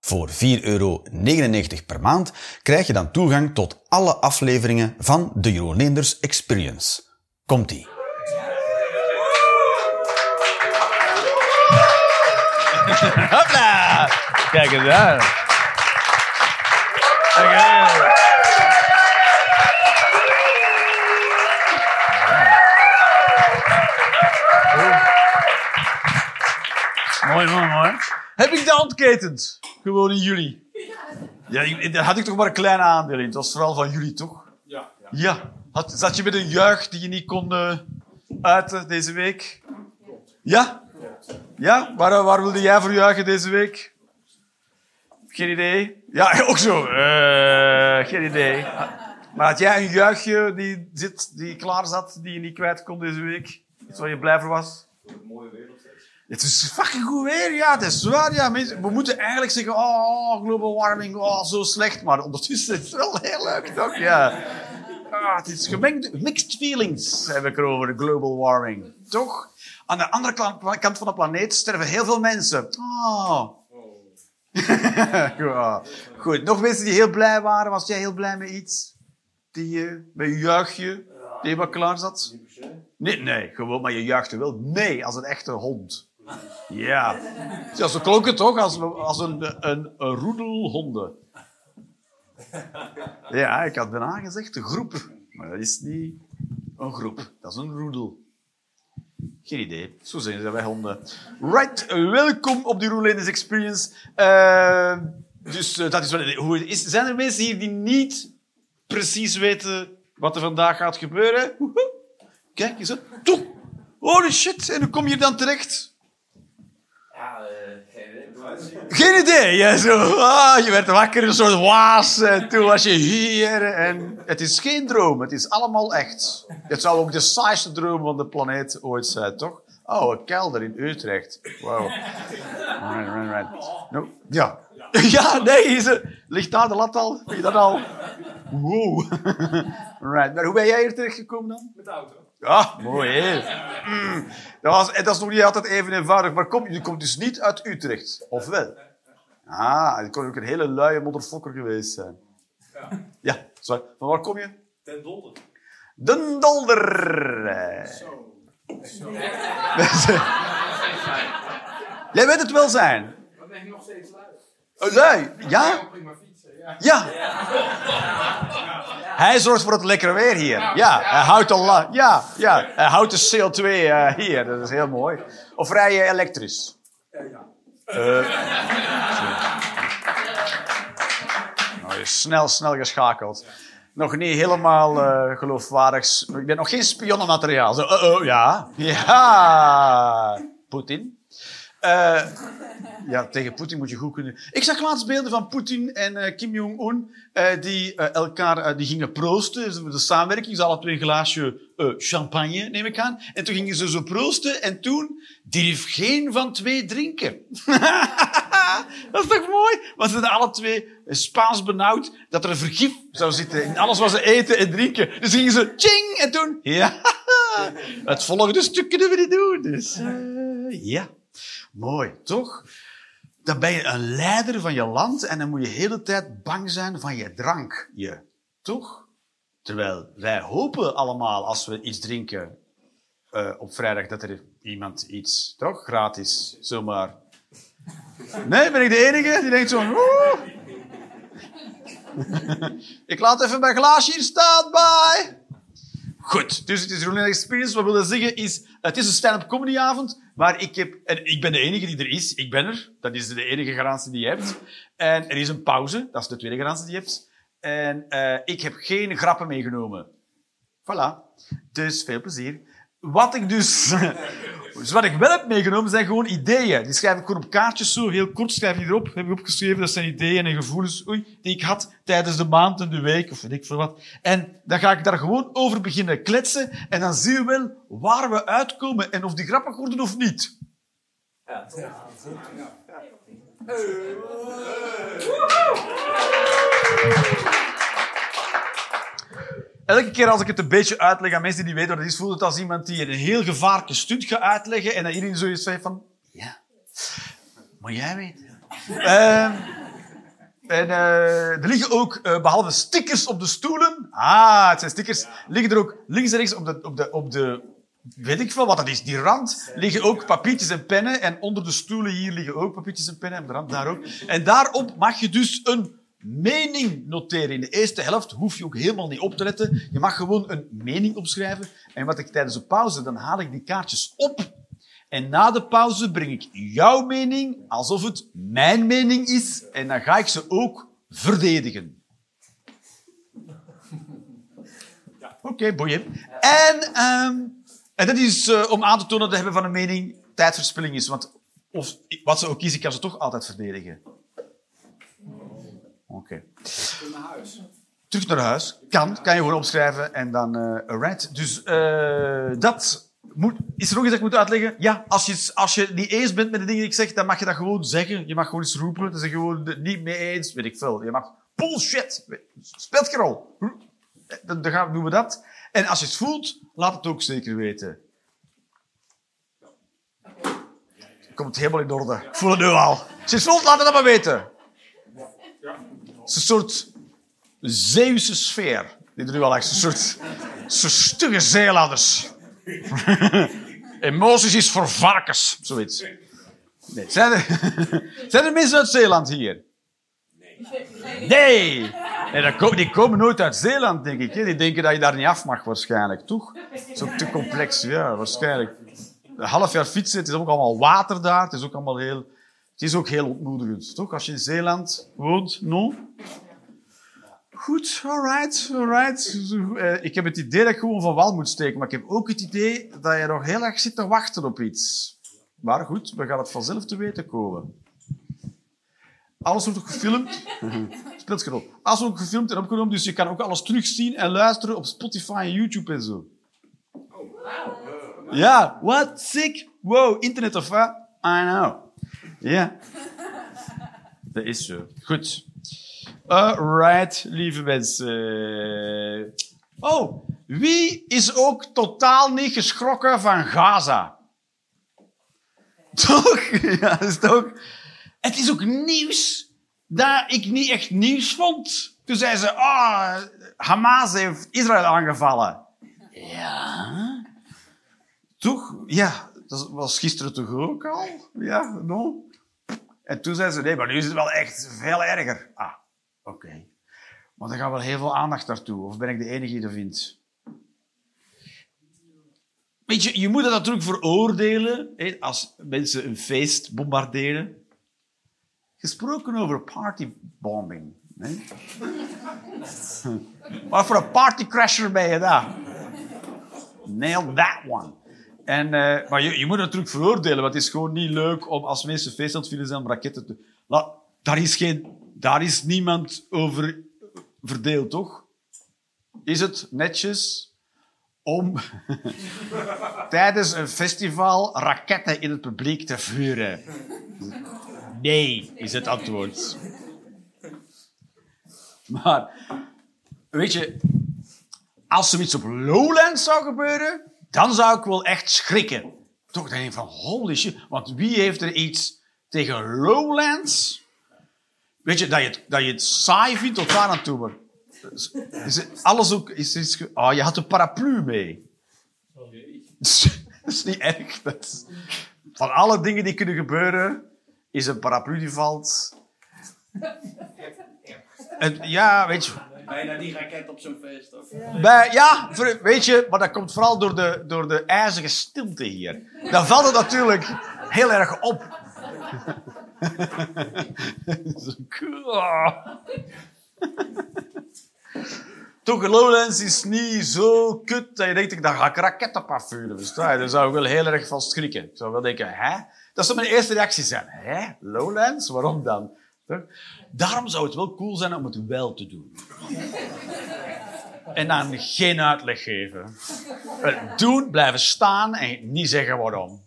Voor 4,99 euro per maand krijg je dan toegang tot alle afleveringen van de Jeroen Experience. Komt-ie. Hopla! Kijk eens aan. Mooi, mooi. Heb ik de handketend? Gewoon in juli. Ja, daar had ik toch maar een klein aandeel in. Het was vooral van jullie, toch? Ja, ja. Ja. Had, zat je met een juich die je niet kon eh, uiten deze week? Ja? Ja? Waar, waar wilde jij voor juichen deze week? Geen idee. Ja, ook zo. Eh, geen idee. Maar had jij een juichje die, zit, die klaar zat, die je niet kwijt kon deze week? Iets waar je blij voor was? Mooie weer nog steeds. Het is fucking goed weer, ja, het is waar. Ja. Mensen, we moeten eigenlijk zeggen, oh, global warming, oh, zo slecht. Maar ondertussen is het wel heel leuk, toch? Ja. Ah, het is gemengd, mixed feelings heb ik erover, de global warming. Toch? Aan de andere kant van de planeet sterven heel veel mensen. Oh. Goed, nog mensen die heel blij waren. Was jij heel blij met iets? Die, eh, met je juichje, die wat klaar zat? Nee, nee, gewoon, maar je juichte wel mee als een echte hond. Ja. Ja, zo klonk het toch, als, als een, een, een roedel honden. Ja, ik had bijna gezegd een groep. Maar dat is niet een groep, dat is een roedel. Geen idee, zo zijn ze bij honden. Right, welkom op de Roelinders Experience. Eh, dus eh, dat is wel hoe het is. Zijn er mensen hier die niet precies weten wat er vandaag gaat gebeuren? Kijk eens. Toe! Holy shit, en hoe kom je dan terecht? Geen idee. Ja, zo, ah, je werd wakker, een soort waas. En toen was je hier. En het is geen droom, het is allemaal echt. Het zou ook de saaiste droom van de planeet ooit zijn, toch? Oh, een kelder in Utrecht. Wow. Right, right, right. No, ja. Ja, nee, is ligt daar de lat al? Je dat al? Wow. Right. Maar hoe ben jij hier terechtgekomen dan? Met de auto. Ja, mooi, hè? Mm. Dat, was, en dat is nog niet altijd even eenvoudig. Maar kom, je komt dus niet uit Utrecht, of wel? Ah, je kon ook een hele luie motherfucker geweest zijn. Ja. Ja, sorry. Van waar kom je? Ten Dolder. Den Dolder. Eh. Zo. Jij weet het wel zijn. Dan ben ik nog steeds lui. Oh, lui, ja? Ja. Hij zorgt voor het lekkere weer hier. Ja, hij houdt, al, ja, ja, hij houdt de CO2 eh, hier. Dat is heel mooi. Of rij je elektrisch? Ja. Nou, snel, snel geschakeld. Nog niet helemaal eh, geloofwaardig. Ik ben nog geen spionnenmateriaal. Uh oh, ja. Ja. Poetin. Eh, ja, tegen Poetin moet je goed kunnen. Ik zag laatst beelden van Poetin en eh, Kim Jong-un. eh, die elkaar die gingen proosten. Ze- De samenwerking. Ze hadden twee een glaasje champagne, neem ik aan. En toen gingen ze zo proosten. En toen durf geen van twee drinken. Dat is toch mooi? Want ze zijn alle twee Spaans benauwd dat er een vergif zou zitten in alles wat ze eten en drinken. Dus gingen ze ching en toen... Ja, het volgende stuk kunnen we niet doen. Dus ja, mooi, toch? Dan ben je een leider van je land en dan moet je de hele tijd bang zijn van je drank. Je, toch? Terwijl wij hopen allemaal als we iets drinken eh, op vrijdag dat er iemand iets, toch? Gratis, zomaar. Nee, ben ik de enige die denkt zo. Ik laat even mijn glaasje hier staan, bye. Goed, dus het is Roland Experience. Wat willen zeggen is, het is een stand-up comedyavond, maar ik, heb, en ik ben de enige die er is. Ik ben er. Dat is de enige garantie die je hebt. En er is een pauze. Dat is de tweede garantie die je hebt. En eh, ik heb geen grappen meegenomen. Voilà. Dus veel plezier. wat ik dus... Dus wat ik wel heb meegenomen zijn gewoon ideeën. Die schrijf ik gewoon op kaartjes zo, heel kort schrijf ik erop. Heb ik opgeschreven, dat zijn ideeën en gevoelens oei, die ik had tijdens de maand en de week, of weet ik veel wat. En dan ga ik daar gewoon over beginnen kletsen. En dan zien we wel waar we uitkomen en of die grappig worden of niet. Elke keer als ik het een beetje uitleg aan mensen die niet weten wat het is, voelt het als iemand die een heel gevaarlijke stunt gaat uitleggen en dat iedereen zoiets zegt van, ja, maar jij weet. Ehm, en eh, er liggen ook, eh, behalve stickers op de stoelen, ah, het zijn stickers, liggen er ook links en rechts op de, op de, op de weet ik veel wat dat is, die rand, liggen ook papiertjes en pennen. En onder de stoelen hier liggen ook papiertjes en pennen, en op de rand daar ook. En daarop mag je dus een mening noteren. In de eerste helft hoef je ook helemaal niet op te letten. Je mag gewoon een mening opschrijven. En wat ik tijdens de pauze, dan haal ik die kaartjes op. En na de pauze breng ik jouw mening alsof het mijn mening is. En dan ga ik ze ook verdedigen. Oké, boeien. En, ehm, en dat is eh, om aan te tonen dat hebben van een mening tijdverspilling is. Want of, wat ze ook kiezen, ik kan ze toch altijd verdedigen. Oké. naar huis. Terug naar huis. Kan. Kan je gewoon opschrijven en dan eh alright. Dus eh, dat moet... Is er nog iets dat ik moet uitleggen? Ja, als je, als je niet eens bent met de dingen die ik zeg, dan mag je dat gewoon zeggen. Je mag gewoon eens roepen. Dan zeg je gewoon het niet mee eens, weet ik veel. Je mag bullshit. Speelt geen rol. Dan, dan gaan, doen we dat. En als je het voelt, laat het ook zeker weten. Komt helemaal in orde. Ik voel het nu al. Als je het voelt, laat het dan maar weten. Het is een soort Zeeuwse sfeer. Die er nu al echt een soort, stugge zeelanders. Emoties is voor varkens, zoiets. Nee. Zijn, er, zijn er mensen uit Zeeland hier? Nee. nee die komen nooit uit Zeeland, denk ik. Die denken dat je daar niet af mag, waarschijnlijk. Toch? Dat is ook te complex. Ja, waarschijnlijk. Een half jaar fietsen, het is ook allemaal water daar. Het is ook allemaal heel... Het is ook heel ontmoedigend, toch? Als je in Zeeland woont, no? Goed, alright, alright. Eh, Ik heb het idee dat ik gewoon van wal moet steken, maar ik heb ook het idee dat je nog heel erg zit te wachten op iets. Maar goed, we gaan het vanzelf te weten komen. Alles wordt ook gefilmd. Speelt geen rol. Alles wordt gefilmd en opgenomen, dus je kan ook alles terugzien en luisteren op Spotify en YouTube en zo. Ja, what? Sick? Wow, internet of wat? I know. Ja. Dat is zo. Goed. Alright, lieve mensen. Oh, wie is ook totaal niet geschrokken van Gaza? Toch? Ja, dat is toch... Het is ook nieuws dat ik niet echt nieuws vond. Toen zei ze, ah, Hamas heeft Israël aangevallen. Ja. Toch? Ja, dat was gisteren toch ook al? Ja, no? En toen zei ze, nee, maar nu is het wel echt veel erger. Ah, oké. Maar er gaat wel heel veel aandacht naartoe. Of ben ik de enige die dat vindt? Weet je, je moet dat natuurlijk veroordelen hè, als mensen een feest bombarderen. Gesproken over partybombing. Hè? Wat voor een partycrasher ben je daar? Nail that one. En, eh, maar je, je moet het natuurlijk veroordelen, want het is gewoon niet leuk om als mensen feest aan zijn om raketten te... Laat, daar, is geen, daar is niemand over verdeeld, toch? Is het netjes om tijdens een festival raketten in het publiek te vuren? Nee, is het antwoord. Maar, weet je, als zoiets op Lowlands zou gebeuren, dan zou ik wel echt schrikken. Toch denk ik van, holy shit, want wie heeft er iets tegen Lowlands? Weet je, dat je het, dat je saai vindt tot daar aan toe. Is, alles ook... Is, is, oh, je had een paraplu mee. Dat is niet erg. Dat van alle dingen die kunnen gebeuren, is een paraplu die valt... En, ja, weet je... Bijna die raket op zo'n feest. Of... Bij, ja, ver- weet je, maar dat komt vooral door de, door de ijzige stilte hier. Dan valt het natuurlijk heel erg op. Zo cool. toch Lowlands is niet zo kut dat je denkt, daar ga ik een raket op afvuren. Daar zou ik wel heel erg van schrikken. Ik zou wel denken, hè? Dat zou mijn eerste reactie zijn. Hè? Lowlands? Waarom dan? Daarom zou het wel cool zijn om het wel te doen. En dan geen uitleg geven. Het Doen, blijven staan en niet zeggen waarom.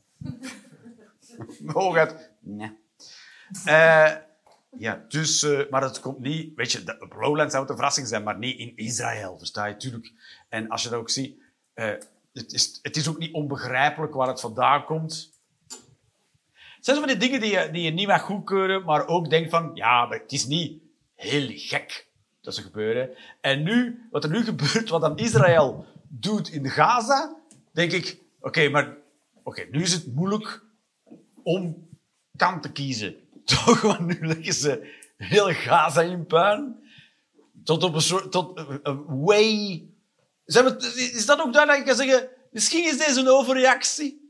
Hooguit, nee. Eh, ja, dus, eh, maar het komt niet, weet je, op Lowlands zou het een verrassing zijn, maar niet in Israël, versta je, tuurlijk. En als je dat ook ziet, eh, het, is, het is ook niet onbegrijpelijk waar het vandaan komt. Zijn zo van die dingen die je, die je niet mag goedkeuren, maar ook denkt van, ja, maar het is niet heel gek dat ze gebeuren. En nu, wat er nu gebeurt, wat dan Israël doet in Gaza, denk ik, oké, maar oké, nu is het moeilijk om kant te kiezen. Toch, want nu leggen ze heel Gaza in puin. Tot op een soort, tot een- way... Ze hebben, is dat ook duidelijk? Ik kan zeggen, misschien is deze een overreactie.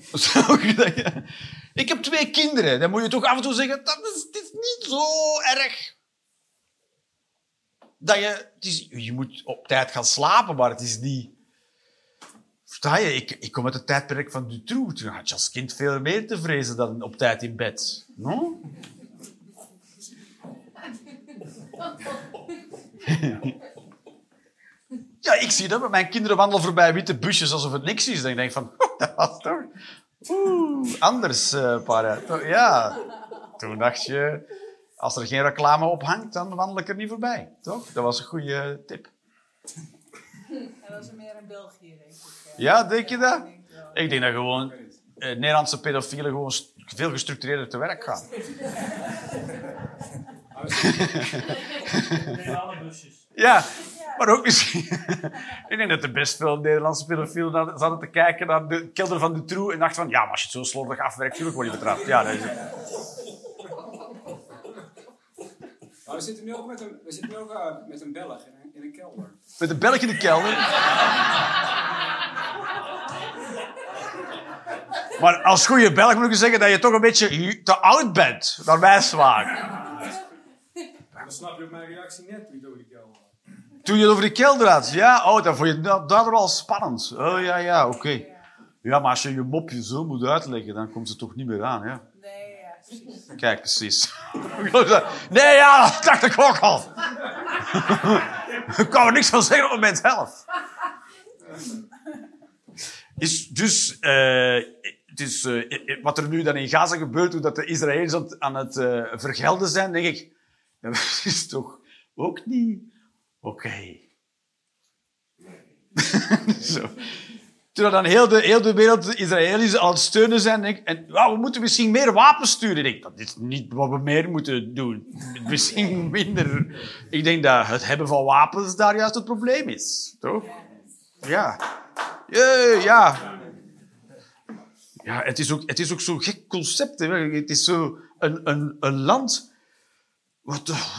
Ik heb twee kinderen. Dan moet je toch af en toe zeggen, dat is, het is niet zo erg. Dat je, het is, je moet op tijd gaan slapen, maar het is niet... Versta je? Ik, ik kom uit het tijdperk van Dutroux. Toen had je als kind veel meer te vrezen dan op tijd in bed. No? Ja, ik zie dat. Mijn kinderen wandelen voorbij witte busjes alsof het niks is. Dan denk ik van, dat was toch... Oeh, anders, eh para. Toch, Ja. Toen dacht je, als er geen reclame op hangt, dan wandel ik er niet voorbij. Toch? Dat was een goede tip. Dat was er meer in België, denk ik. eh. Ja, denk je dat? Ik denk dat gewoon eh, Nederlandse pedofielen gewoon st- veel gestructureerder te werk gaan. Nee, alle busjes. Ja, maar ook misschien... ik denk dat er best veel Nederlandse pedofielen zaten te kijken naar de kelder van de troe en dachten van, ja, maar als je het zo slordig afwerkt, natuurlijk word je betrapt. Ja, dat is het. Maar we zitten nu ook met een, we zitten nu ook, eh, met een Belg in een, in een kelder. Met een Belg in de kelder. Maar als goede Belg moet ik zeggen dat je toch een beetje te oud bent, naar mijn smaak. Dan snap je ook mijn reactie net je door die kelder Toen je het over die kelder had, ja, oh, dan vond je het da- daardoor al spannend. Oh ja, ja, oké. Ja, maar als je je mopje zo moet uitleggen, dan komt ze toch niet meer aan, ja. Nee, ja, precies. Kijk, precies. Nee, ja, dat dacht ik ook al. Ik kan er niks van zeggen op het moment zelf. Is dus, het is, eh, wat er nu dan in Gaza gebeurt, hoe dat de Israëli's aan het, aan het eh, vergelden zijn, denk ik, dat is toch ook niet oké. Zo. Terwijl dan heel de, heel de wereld de Israëli's het steunen zijn. En we moeten misschien meer wapens sturen. Ik denk, dat is niet wat we meer moeten doen. Misschien minder. Ik denk dat het hebben van wapens daar juist het probleem is. Toch? Ja. Ja, ja. Ja, het is ook, het is ook zo'n gek concept. Het is zo een, een, een land...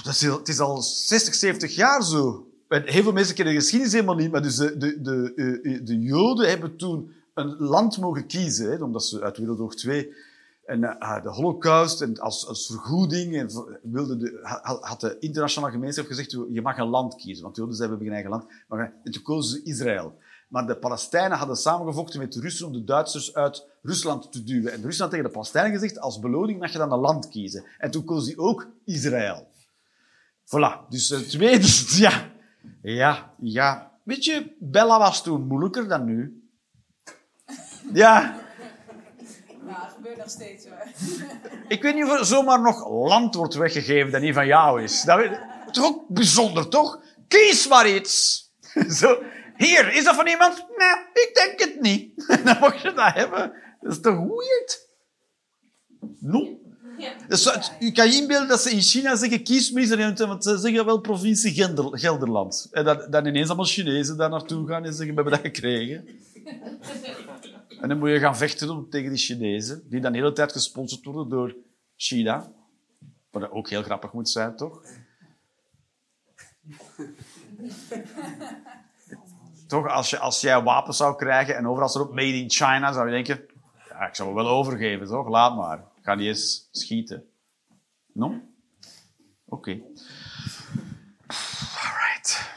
Dat is, het is al 60, 70 jaar zo. Heel veel mensen kennen de geschiedenis helemaal niet, maar dus de, de, de, eh, de Joden hebben toen een land mogen kiezen, hè, omdat ze uit Wereldoorlog 2 en eh, de Holocaust en als, als vergoeding en wilde de, ha- had de internationale gemeenschap gezegd, je mag een land kiezen, want de Joden hebben geen eigen land. Maar en toen kozen ze Israël. Maar de Palestijnen hadden samengevochten met de Russen om de Duitsers uit Rusland te duwen. En Rusland tegen de Palestijnen gezegd, als beloning mag je dan een land kiezen. En toen koos hij ook Israël. Voilà. Dus het tweede, ja. Ja, ja. Weet je, Bella was toen moeilijker dan nu. Ja. Nou, het gebeurt nog steeds hoor. Ik weet niet of er zomaar nog land wordt weggegeven dat niet van jou is. Dat weet- toch ook bijzonder, toch? Kies maar iets. Zo. Hier, is dat van iemand? Nee, ik denk het niet. Dan mag je dat hebben. Dat is toch weird? No. Dus, het- u kan je inbeelden dat ze in China zeggen, kies maar eens, want ze zeggen wel provincie Gelder- Gelderland. En dat, dan ineens allemaal Chinezen daar naartoe gaan en zeggen, we hebben dat gekregen. En dan moet je gaan vechten om, tegen die Chinezen, die dan de hele tijd gesponsord worden door China. Wat ook heel grappig moet zijn, toch? toch, als, je, als jij wapens zou krijgen en overal staat op Made in China, zou je denken, ik zou me wel overgeven, toch? Laat maar. Ik ga niet eens schieten. No? Oké. Alright.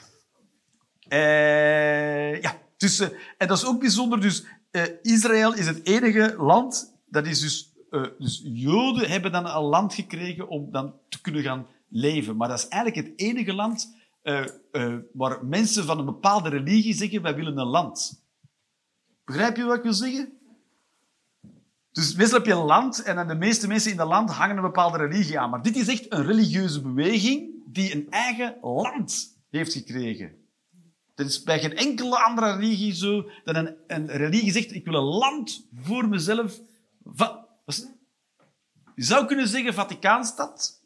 Eh, ja, dus, eh, en dat is ook bijzonder. Dus eh, Israël is het enige land, dat is dus, dus Joden hebben dan een land gekregen om dan te kunnen gaan leven. Maar dat is eigenlijk het enige land waar mensen van een bepaalde religie zeggen, wij willen een land. Begrijp je wat ik wil zeggen? Dus meestal heb je een land en dan de meeste mensen in dat land hangen een bepaalde religie aan. Maar dit is echt een religieuze beweging die een eigen land heeft gekregen. Dat is bij geen enkele andere religie zo dat een, een religie zegt: Ik wil een land voor mezelf. Je zou kunnen zeggen Vaticaanstad.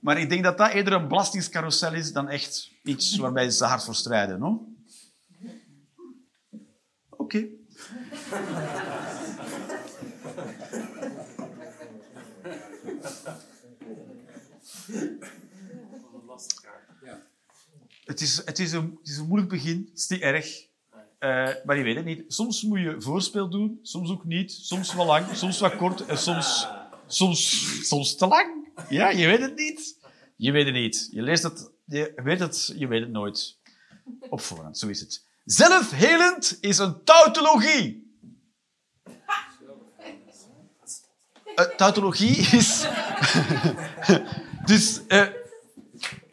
Maar ik denk dat dat eerder een belastingscarousel is dan echt iets waarbij ze hard voor strijden. No? Oké. Het is, het, is een, het is een moeilijk begin. Het is niet erg. Eh, maar je weet het niet. Soms moet je voorspel doen, soms ook niet. Soms wel lang, soms wat kort en soms, soms, soms te lang. Ja, je weet het niet. Je weet het niet. Je leest het, je weet het, je weet het nooit. Op voorhand, zo is het. Zelfhelend is een tautologie. Tautologie is... dus... eh,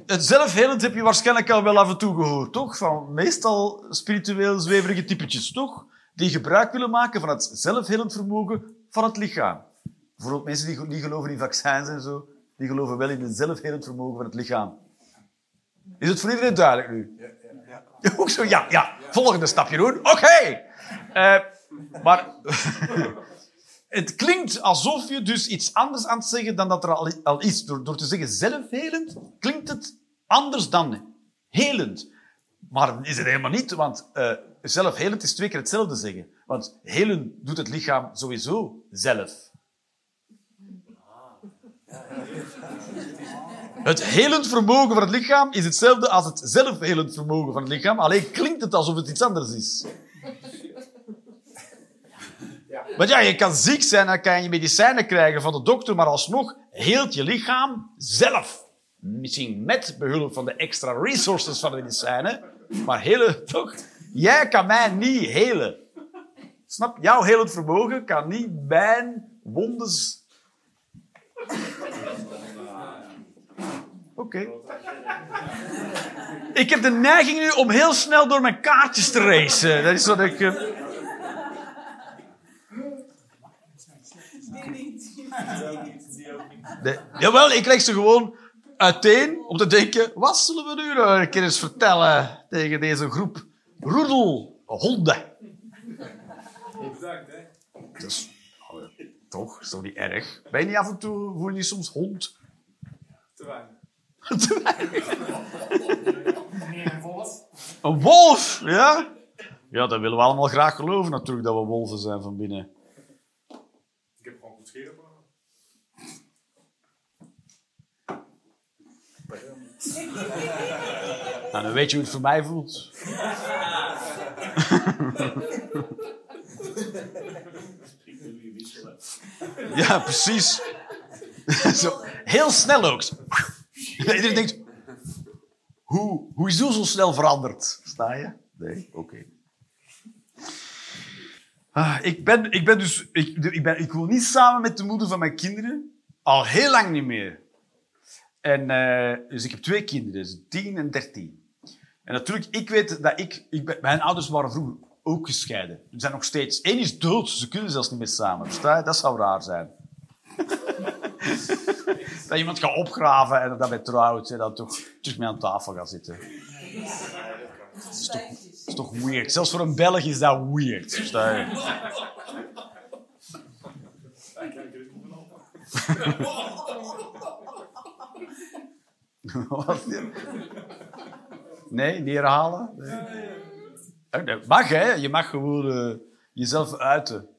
het zelfhelend heb je waarschijnlijk al wel af en toe gehoord, toch? Van meestal spiritueel zweverige typetjes, toch? Die gebruik willen maken van het zelfhelend vermogen van het lichaam. Bijvoorbeeld mensen die niet geloven in vaccins en zo, die geloven wel in het zelfhelend vermogen van het lichaam. Is het voor iedereen duidelijk nu? Ja, Ook zo, ja, ja. Volgende stap, Jeroen. Oké. Eh, maar het klinkt alsof je dus iets anders aan het zeggen dan dat er al, is. Door, door te zeggen zelfhelend, klinkt het anders dan helend. Maar is het helemaal niet, want eh zelfhelend is twee keer hetzelfde zeggen. Want helen doet het lichaam sowieso zelf. Het helend vermogen van het lichaam is hetzelfde als het zelfhelend vermogen van het lichaam. Alleen klinkt het alsof het iets anders is. Want ja, je kan ziek zijn, dan kan je medicijnen krijgen van de dokter, maar alsnog heelt je lichaam zelf. Misschien met behulp van de extra resources van de medicijnen, maar helen toch? Jij kan mij niet helen. Snap? Jouw helend vermogen kan niet mijn wondes... Oké. Ik heb de neiging nu om heel snel door mijn kaartjes te racen. Dat is wat ik... eh, niet. Nee. Jawel, ik leg ze gewoon uiteen om te denken, wat zullen we nu een keer eens vertellen tegen deze groep roedelhonden? Bedankt, hè. Is, oh, toch, is toch niet erg? Ben je niet af en toe, voel je je soms hond? Te weinig. Een wolf, ja? Ja, dat willen we allemaal graag geloven natuurlijk, dat we wolven zijn van binnen. Ik heb gewoon goed scheren. Nou, dan weet je hoe het voor mij voelt. Ja, precies. Zo, heel snel ook. Iedereen denkt, hoe, hoe is zo zo snel veranderd? Sta je? Nee? Oké. Ah, ik, ben, ik ben dus... Ik, ik, ben, ik woon niet samen met de moeder van mijn kinderen. Al heel lang niet meer. En, eh, dus ik heb twee kinderen, dus 10 en 13. En natuurlijk, ik weet dat ik, ik Mijn ouders waren vroeger ook gescheiden. Ze zijn nog steeds... Eén is dood, ze kunnen zelfs niet meer samen. Dat zou raar zijn. dat iemand gaat opgraven en dat bij trouwt en dan toch terug mee aan tafel gaat zitten. Dat is toch, is toch weird. Zelfs voor een Belg is dat weird. Wat? Nee, niet herhalen? Nee. Dat mag, hè? Je mag gewoon eh, jezelf uiten.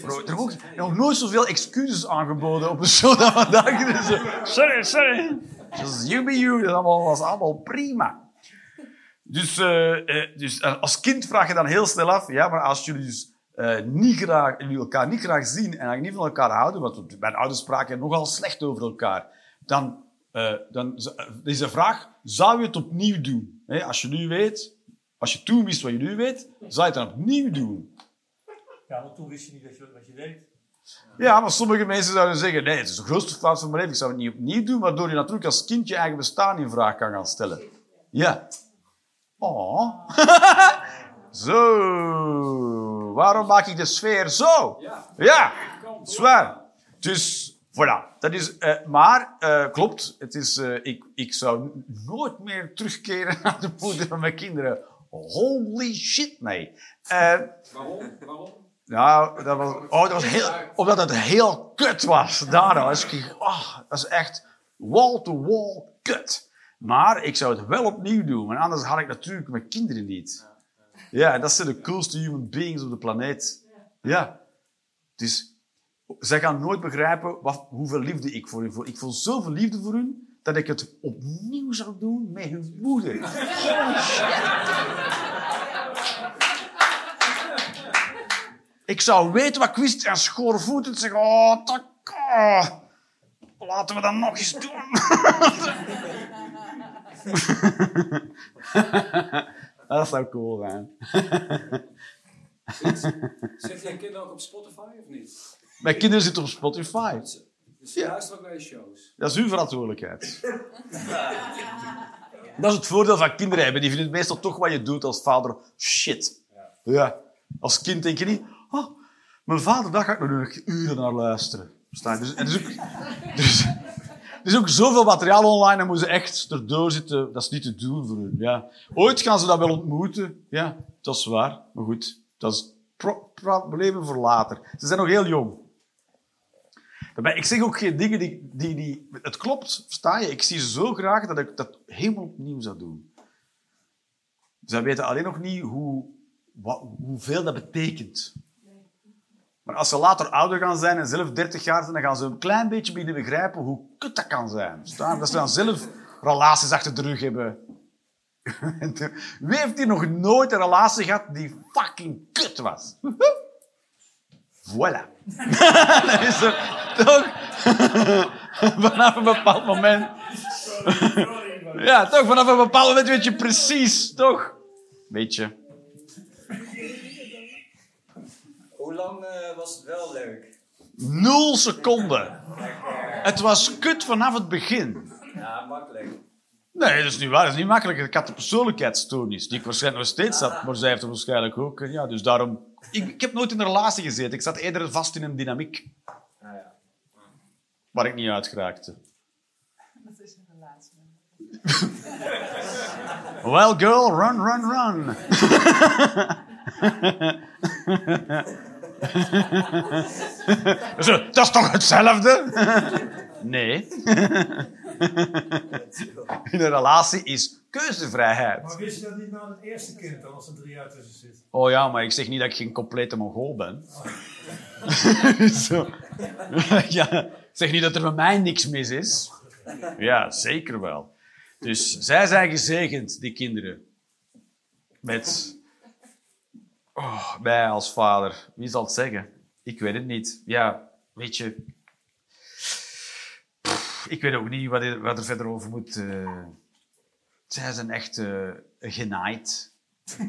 Bro, er wordt nog nooit zoveel excuses aangeboden op een show dan vandaag. Dus, eh, sorry, sorry. Just you be you. Dat was allemaal prima. Dus, eh, dus als kind vraag je dan heel snel af, ja, maar als jullie dus eh, niet graag, jullie elkaar niet graag zien en eigenlijk niet van elkaar houden, want mijn ouders spraken nogal slecht over elkaar, dan Eh, dan eh, is de vraag, zou je het opnieuw doen? Als je nu weet, als je toen wist wat je nu weet, zou je het dan opnieuw doen? Ja, want toen wist je niet dat je, wat je deed. Ja, maar sommige mensen zouden zeggen, nee, het is de grootste fout van mijn leven, ik zou het niet opnieuw doen, waardoor je natuurlijk als kind je eigen bestaan in vraag kan gaan stellen. Ja. Oh. zo. Waarom maak ik de sfeer zo? Ja. Ja, zwaar. Dus, voilà. Dat is, eh, maar, eh, klopt, het is, eh, ik, ik zou nooit meer terugkeren naar de moeder van mijn kinderen. Holy shit, nee. Waarom? Waarom? nou, dat was, oh, dat was heel, omdat het heel kut was. Daarom was ik, oh, dat is echt wall-to-wall kut. Maar ik zou het wel opnieuw doen, want anders had ik natuurlijk mijn kinderen niet. Ja, en dat zijn de coolste human beings op de planeet. Ja. Dus zij gaan nooit begrijpen wat, hoeveel liefde ik voor hun voel. Ik voel zoveel liefde voor hun, dat ik het opnieuw zou doen met hun moeder. Ik zou weten wat ik wist en schoorvoetend zeggen: Oh, tak, oh, laten we dat nog eens doen. dat zou cool zijn. Zet jij kinderen ook op Spotify of niet? Mijn kinderen zitten op Spotify. Dus je luistert ook naar je shows. Dat is uw verantwoordelijkheid. Dat is het voordeel van kinderen hebben. Die vinden het meestal toch wat je doet als vader shit. Ja. Als kind denk je niet... Oh, mijn vader, daar ga ik nog uren naar luisteren. Verstaan? Dus, en er, is ook, dus, er is ook zoveel materiaal online en moeten ze echt erdoor zitten. Dat is niet te doen voor hun. Ja. Ooit gaan ze dat wel ontmoeten. Ja, dat is waar. Maar goed, dat is pro- problemen voor later. Ze zijn nog heel jong. Ik zeg ook geen dingen die, die, die... Het klopt, versta je? Ik zie ze zo graag dat ik dat helemaal opnieuw zou doen. Zij weten alleen nog niet hoe, wat, hoeveel dat betekent. Maar als ze later ouder gaan zijn en zelf 30 jaar zijn, dan gaan ze een klein beetje beginnen begrijpen hoe kut dat kan zijn. Dat ze dan zelf relaties achter de rug hebben. Wie heeft hier nog nooit een relatie gehad die fucking kut was? Voilà. dat is er toch vanaf een bepaald moment. ja, toch vanaf een bepaald moment weet je precies, toch? Weet je. Hoe lang eh, was het wel leuk? Nul seconden. Het was kut vanaf het begin. Ja, makkelijk. Nee, dat is niet waar. Dat is niet makkelijk. Ik had een persoonlijkheidsstoornis, die ik waarschijnlijk nog steeds had, maar zij heeft het waarschijnlijk ook. En Ja, dus daarom... Ik, ik heb nooit in een relatie gezeten. Ik zat eerder vast in een dynamiek ja. waar ik niet uit geraakte. Dat is een relatie. Well, girl, run, run, run. Zo, dat is toch hetzelfde? Nee. In een relatie is keuzevrijheid. Maar wist je dat niet na het eerste kind dan, als er drie jaar tussen zit? Oh ja, maar ik zeg niet dat ik geen complete mongool ben. Zo. ja, ik zeg niet dat er met mij niks mis is. Ja, zeker wel. Dus zij zijn gezegend, die kinderen. Met oh, mij als vader. Wie zal het zeggen? Ik weet het niet. Ja, weet je... Ik weet ook niet wat er, wat er verder over moet. eh. zij zijn echt eh, genaaid.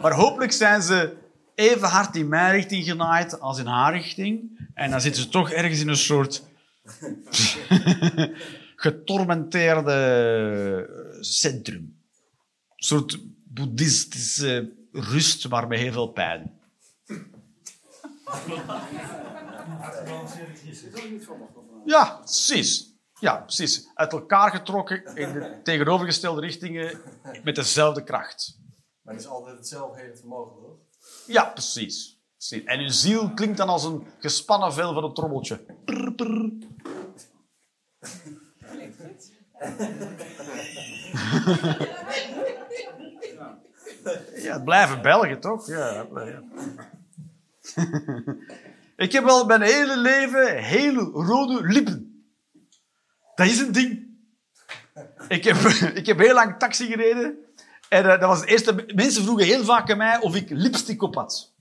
Maar hopelijk zijn ze even hard in mijn richting genaaid als in haar richting. En dan zitten ze toch ergens in een soort getormenteerde centrum. Een soort boeddhistische rust, maar met heel veel pijn. Ja, precies. Ja, precies. Uit elkaar getrokken in de tegenovergestelde richtingen met dezelfde kracht. Maar het is altijd hetzelfde hele vermogen, toch? Ja, precies. precies. En uw ziel klinkt dan als een gespannen vel van een trommeltje. Prr, prr. Ja, het blijven Belgen, toch? Ja. ja. Ik heb al mijn hele leven hele rode lippen. Dat is een ding. Ik heb, ik heb heel lang taxi gereden. En eh, dat was het eerste... Mensen vroegen heel vaak aan mij of ik lipstick op had.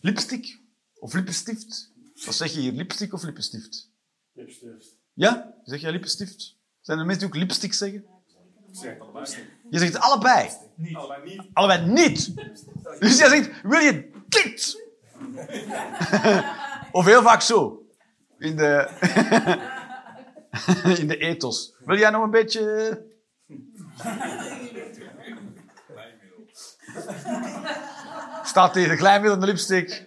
Lipstick? Of lippenstift? Wat zeg je hier? Lipstick of lippenstift? Lipstift. Ja? Zeg jij lippenstift? Zijn er mensen die ook lipstick zeggen? Ik zeg het allebei. Je zegt allebei. Allebei niet. Allebei niet. Dus jij zegt, wil je dit? of heel vaak zo. In de, in de ethos. Wil jij nog een beetje... Staat tegen glijmiddel en de lipstick.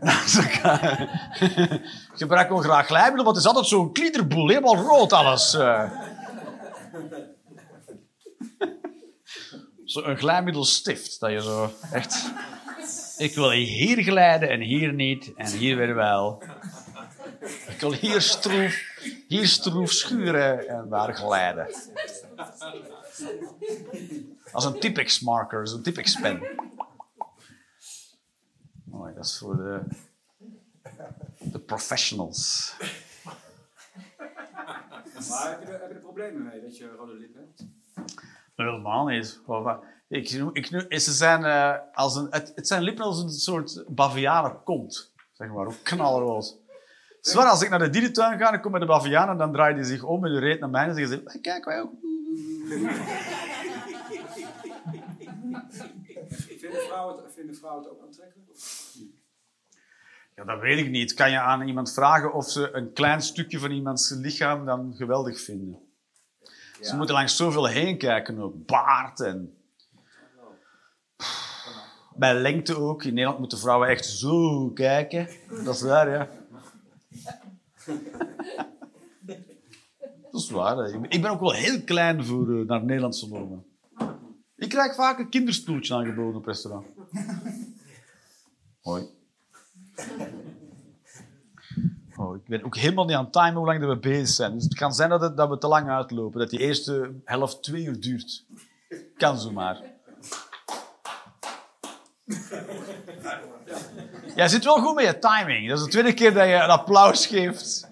Naast elkaar. Ik gebruik wel graag glijmiddel, want het is altijd zo'n kliederboel. Helemaal rood alles. Zo'n glijmiddelstift. Dat je zo echt... Ik wil hier glijden en hier niet. En hier weer wel. Ik wil hier stroef, hier stroef schuren en daar glijden. Als een Tipex marker, zo'n Tipex pen. Mooi, dat is voor de, de professionals. Maar heb je, er, heb je er problemen mee dat je rode lippen hebt? Helemaal niet. Ik, ik, ze zijn, eh, als een, het, het zijn lippen als een soort bavianen kont. Zeg maar, ook knalrood. Zwaar, als ik naar de dierentuin ga en ik kom bij de bavianen, dan draaien die zich om en reet naar mij en zeggen ze, "Hey, kijk, wij ook. Vinden vrouwen het, vinden vrouwen het ook aantrekkelijk? Ja, dat weet ik niet. Kan je aan iemand vragen of ze een klein stukje van iemands lichaam dan geweldig vinden? Ze moeten langs zoveel heen kijken ook. Baard en... Bij lengte ook. In Nederland moeten vrouwen echt zo kijken. Dat is waar, ja. Dat is waar. Ik ben- ook wel heel klein voor eh, naar Nederlandse normen. Ik krijg vaak een kinderstoeltje aangeboden op restaurant. Hoi. Oh, ik ben ook helemaal niet aan het timen hoe lang we bezig zijn. Dus het kan zijn dat, dat we te lang uitlopen. Dat die eerste helft twee uur duurt. Kan zomaar. Jij zit wel goed met je timing. Dat is de tweede keer dat je een applaus geeft.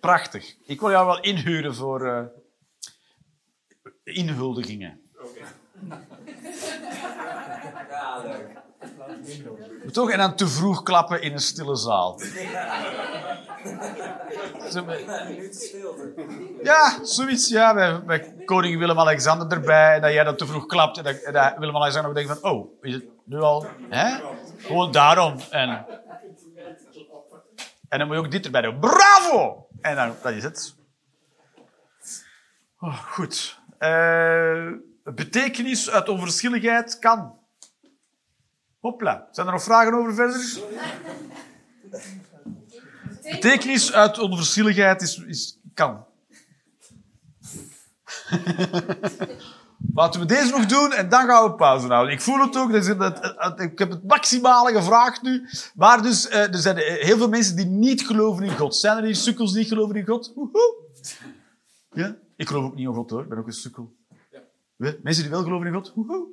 Prachtig. Ik wil jou wel inhuren voor eh, inhuldigingen. Ja, leuk. Toch? En dan te vroeg klappen in een stille zaal. Met-. Ja, zoiets. Ja, bij, bij koning Willem-Alexander erbij. En dat jij dat te vroeg klapt. En dat, dat Willem-Alexander denkt van... Oh, is het nu al... Hè? Gewoon daarom. En, en dan moet je ook dit erbij doen. Bravo! En dan, dat is het. Oh, goed. Eh, betekenis uit onverschilligheid kan. Hopla. Zijn er nog vragen over verder? Betekenis uit onverschilligheid is, is kan. Laten we deze nog doen en dan gaan we pauze houden. Ik voel het ook. dat- ik heb het maximale gevraagd nu. Maar dus, eh, er zijn eh, heel veel mensen die niet geloven in God. Zijn er hier sukkels die niet geloven in God? Woehoe. Ja? Ik geloof ook niet in God hoor. Ik ben ook een sukkel. Ja, Mensen die wel geloven in God? Woehoe.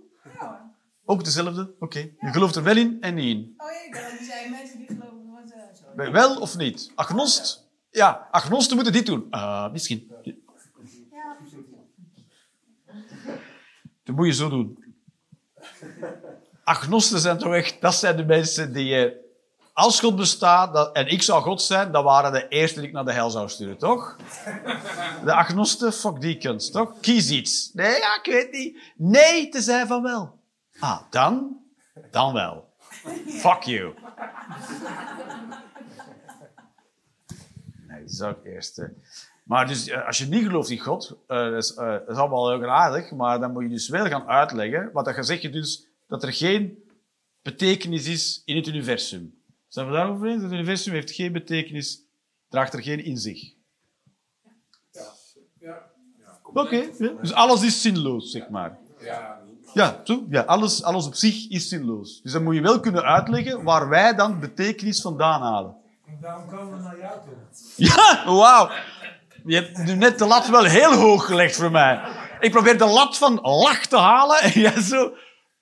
Ook dezelfde? Oké. Je gelooft er wel in en niet in. Oh ja, dat zijn mensen die geloven zo. Ben je Wel of niet? Agnost? Ja, agnosten moeten dit doen. Ah, misschien. Dat moet je zo doen. Agnosten zijn toch echt... Dat zijn de mensen die... eh, als God bestaat dat, en ik zou God zijn, dan waren de eerste die ik naar de hel zou sturen, toch? De agnosten, fuck die kunst, toch? Kies iets. Nee, ja, ik weet niet. Nee, te zijn van wel. Ah, dan? Dan wel. Fuck you. Nee, dat is ook eerst. eh. Maar dus, eh, als je niet gelooft in God, eh, dat, is, eh, dat is allemaal heel aardig, maar dan moet je dus wel gaan uitleggen, wat dat je zegt je dus, dat er geen betekenis is in het universum. Zijn we daarover eens? Het universum heeft geen betekenis, draagt er geen in zich. Oké, ja. dus alles is zinloos, zeg maar. Ja, zo? Ja, alles, alles op zich is zinloos. Dus dan moet je wel kunnen uitleggen waar wij dan betekenis vandaan halen. En daarom komen we naar jou toe. Ja, wauw. Je hebt nu net de lat wel heel hoog gelegd voor mij. Ik probeer de lat van lach te halen en jij zo...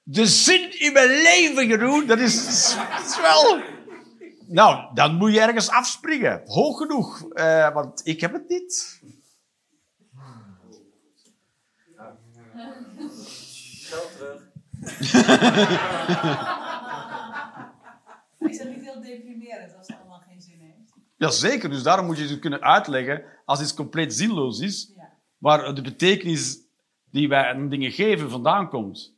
De zin in mijn leven, Jeroen, dat is, dat is wel... Nou, dan moet je ergens afspringen. Hoog genoeg. Eh, want ik heb het niet. Is dat niet heel deprimerend als het allemaal geen zin heeft? Jazeker, dus daarom moet je het kunnen uitleggen als iets compleet zinloos is, Ja. waar de betekenis die wij aan dingen geven vandaan komt.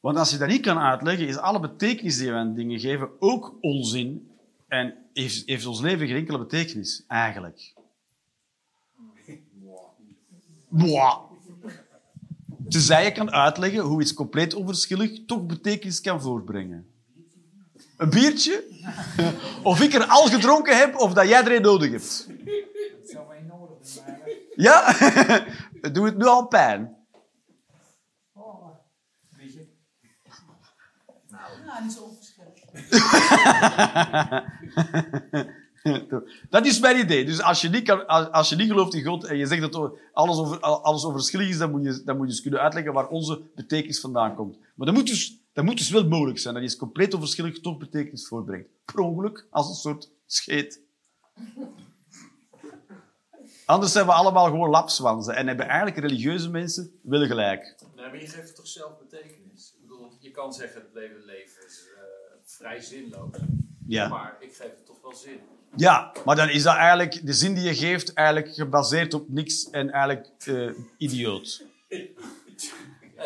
Want als je dat niet kan uitleggen, is alle betekenis die wij aan dingen geven ook onzin en heeft, heeft ons leven geen enkele betekenis, eigenlijk. Mwah. Tenzij je kan uitleggen hoe iets compleet onverschillig toch betekenis kan voortbrengen. Een biertje? Of ik er al gedronken heb, of dat jij er een nodig hebt. Dat zou mij nodig zijn. maar- Ja? Doet het nu al pijn. Oh, je. Nou, niet zo onverschillig. Dat is mijn idee. Dus als je niet, kan, als je niet gelooft in God en je zegt dat alles, over, alles overschillig is, dan moet, je, dan moet je dus kunnen uitleggen waar onze betekenis vandaan komt. Maar dat moet dus, dat moet dus wel mogelijk zijn. Dat is compleet onverschillig toch betekenis voortbrengt. Per ongeluk, als een soort scheet. Anders zijn we allemaal gewoon lapswansen en hebben eigenlijk religieuze mensen willen gelijk. Nee, maar je geeft het toch zelf betekenis? Ik bedoel, je kan zeggen het leven, leven is eh, vrij zinloos. Ja. Maar ik geef het toch wel zin. Ja, maar dan is dat eigenlijk, de zin die je geeft, eigenlijk gebaseerd op niks en eigenlijk eh, idioot.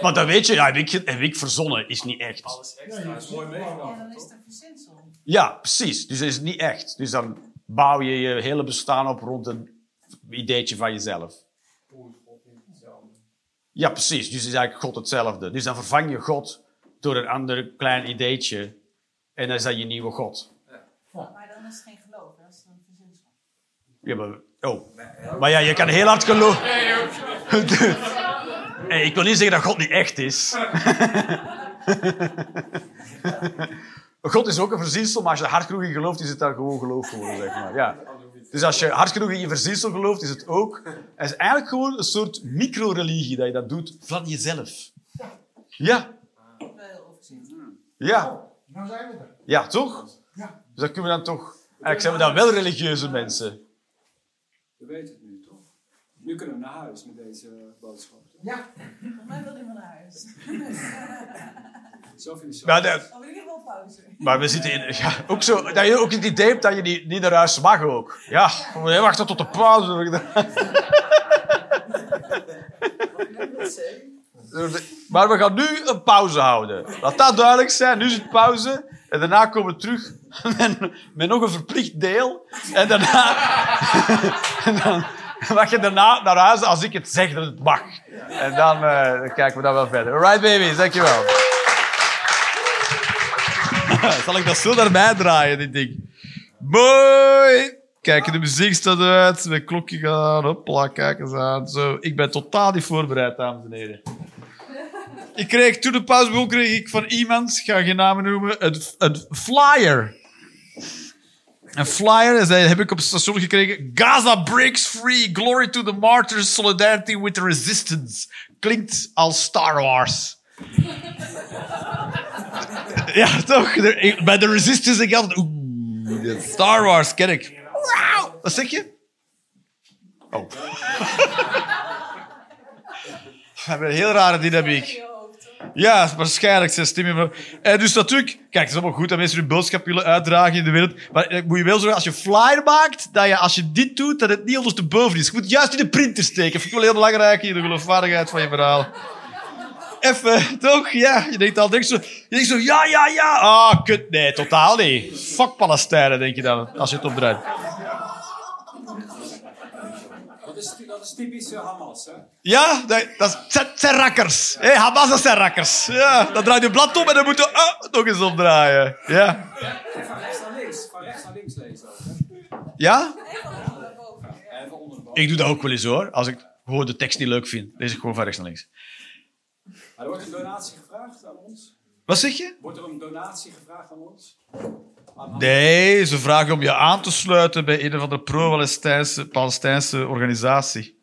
Maar dat weet je, ja, heb ik, heb ik verzonnen, is niet echt. Alles extra is mooi Ja, meegenomen, dan is toch? het een verzinsel. Ja, precies. Dus dat is niet echt. Dus dan bouw je je hele bestaan op rond een ideetje van jezelf. Ja, precies. Dus is eigenlijk God hetzelfde. Dus dan vervang je God door een ander klein ideetje. En dan is dat je nieuwe God. Maar dan is het geen geloof, hè, dat is een verzinsel. Ja, maar, oh. maar ja, je kan heel hard geloven. Hey, ik wil niet zeggen dat God niet echt is. God is ook een verzinsel, maar als je er hard genoeg in gelooft, is het dan gewoon geloof geworden, zeg maar. Ja. Dus als je hard genoeg in je verzinsel gelooft, is het ook... Het is eigenlijk gewoon een soort micro-religie dat je dat doet van jezelf. Ja, ja, Nou zijn we er. ja, toch? Ja. Dus dan kunnen we dan toch... Eigenlijk zijn we dan wel religieuze mensen. We weten het nu, toch? Nu kunnen we naar huis met deze boodschap. Ja. Volgens mij wil iemand naar huis. Zo vind ik zo. Maar, de- Of in ieder geval pauze. maar we zitten in... Ja, ook zo, dat je ook het idee hebt dat je niet, niet naar huis mag ook. Ja, je wachten tot de pauze. Maar we gaan nu een pauze houden. Laat dat duidelijk zijn. Nu is het pauze. En daarna komen we terug met, nog een verplicht deel. En daarna... en dan mag je daarna naar huis als ik het zeg dat het mag. En dan, eh, kijken we dan wel verder. Alright, babies. Dankjewel. Zal ik dat zo naar mij draaien, dit ding? Mooi! Kijk, de muziek staat uit, mijn klokje gaat hoppla, kijk eens aan. Zo, ik ben totaal niet voorbereid, dames en heren. Ik kreeg, toen de pauze begon, kreeg ik van iemand, ga geen namen noemen, een, een flyer. Een flyer, dat heb ik op het station gekregen. Gaza breaks free, glory to the martyrs, solidarity with the resistance. Klinkt als Star Wars. Ja, toch? Bij de Resistance ik altijd... Star Wars ken ik. Wat zeg je? Oh. We hebben een heel rare dynamiek. Ja, waarschijnlijk zijn stemmen. En dus natuurlijk, kijk, het is allemaal goed dat mensen hun boodschap willen uitdragen in de wereld. Maar eh, moet je wel zorgen, als je flyer maakt, dat je als je dit doet, dat het niet ondersteboven is. Je moet juist in de printer steken. Vind ik wel heel belangrijk in de geloofwaardigheid van je verhaal. Even, toch? Ja, je denkt al, denk zo, je denkt zo, ja, ja, ja. Ah, kut, nee, totaal niet. Fuck Palestijnen, denk je dan, als je het opdraait. Dat is, dat is typisch Hamas, hè? Ja, dat, dat, is- dat zijn rakkers. Hé, Hamas, dat zijn rakkers. Ja, dan draai je blad om en dan moet je ah, nog eens omdraaien. Ja. Van rechts naar links. Van rechts naar links lezen ook, hè? Ja? Ik doe dat ook wel eens hoor. Als ik gewoon de tekst niet leuk vind, lees ik gewoon van rechts naar links. Maar er wordt een donatie gevraagd aan ons. Wat zeg je? Wordt er een donatie gevraagd aan ons? Nee, ze vragen om je aan te sluiten bij een of andere pro-Palestijnse Palestijnse organisatie.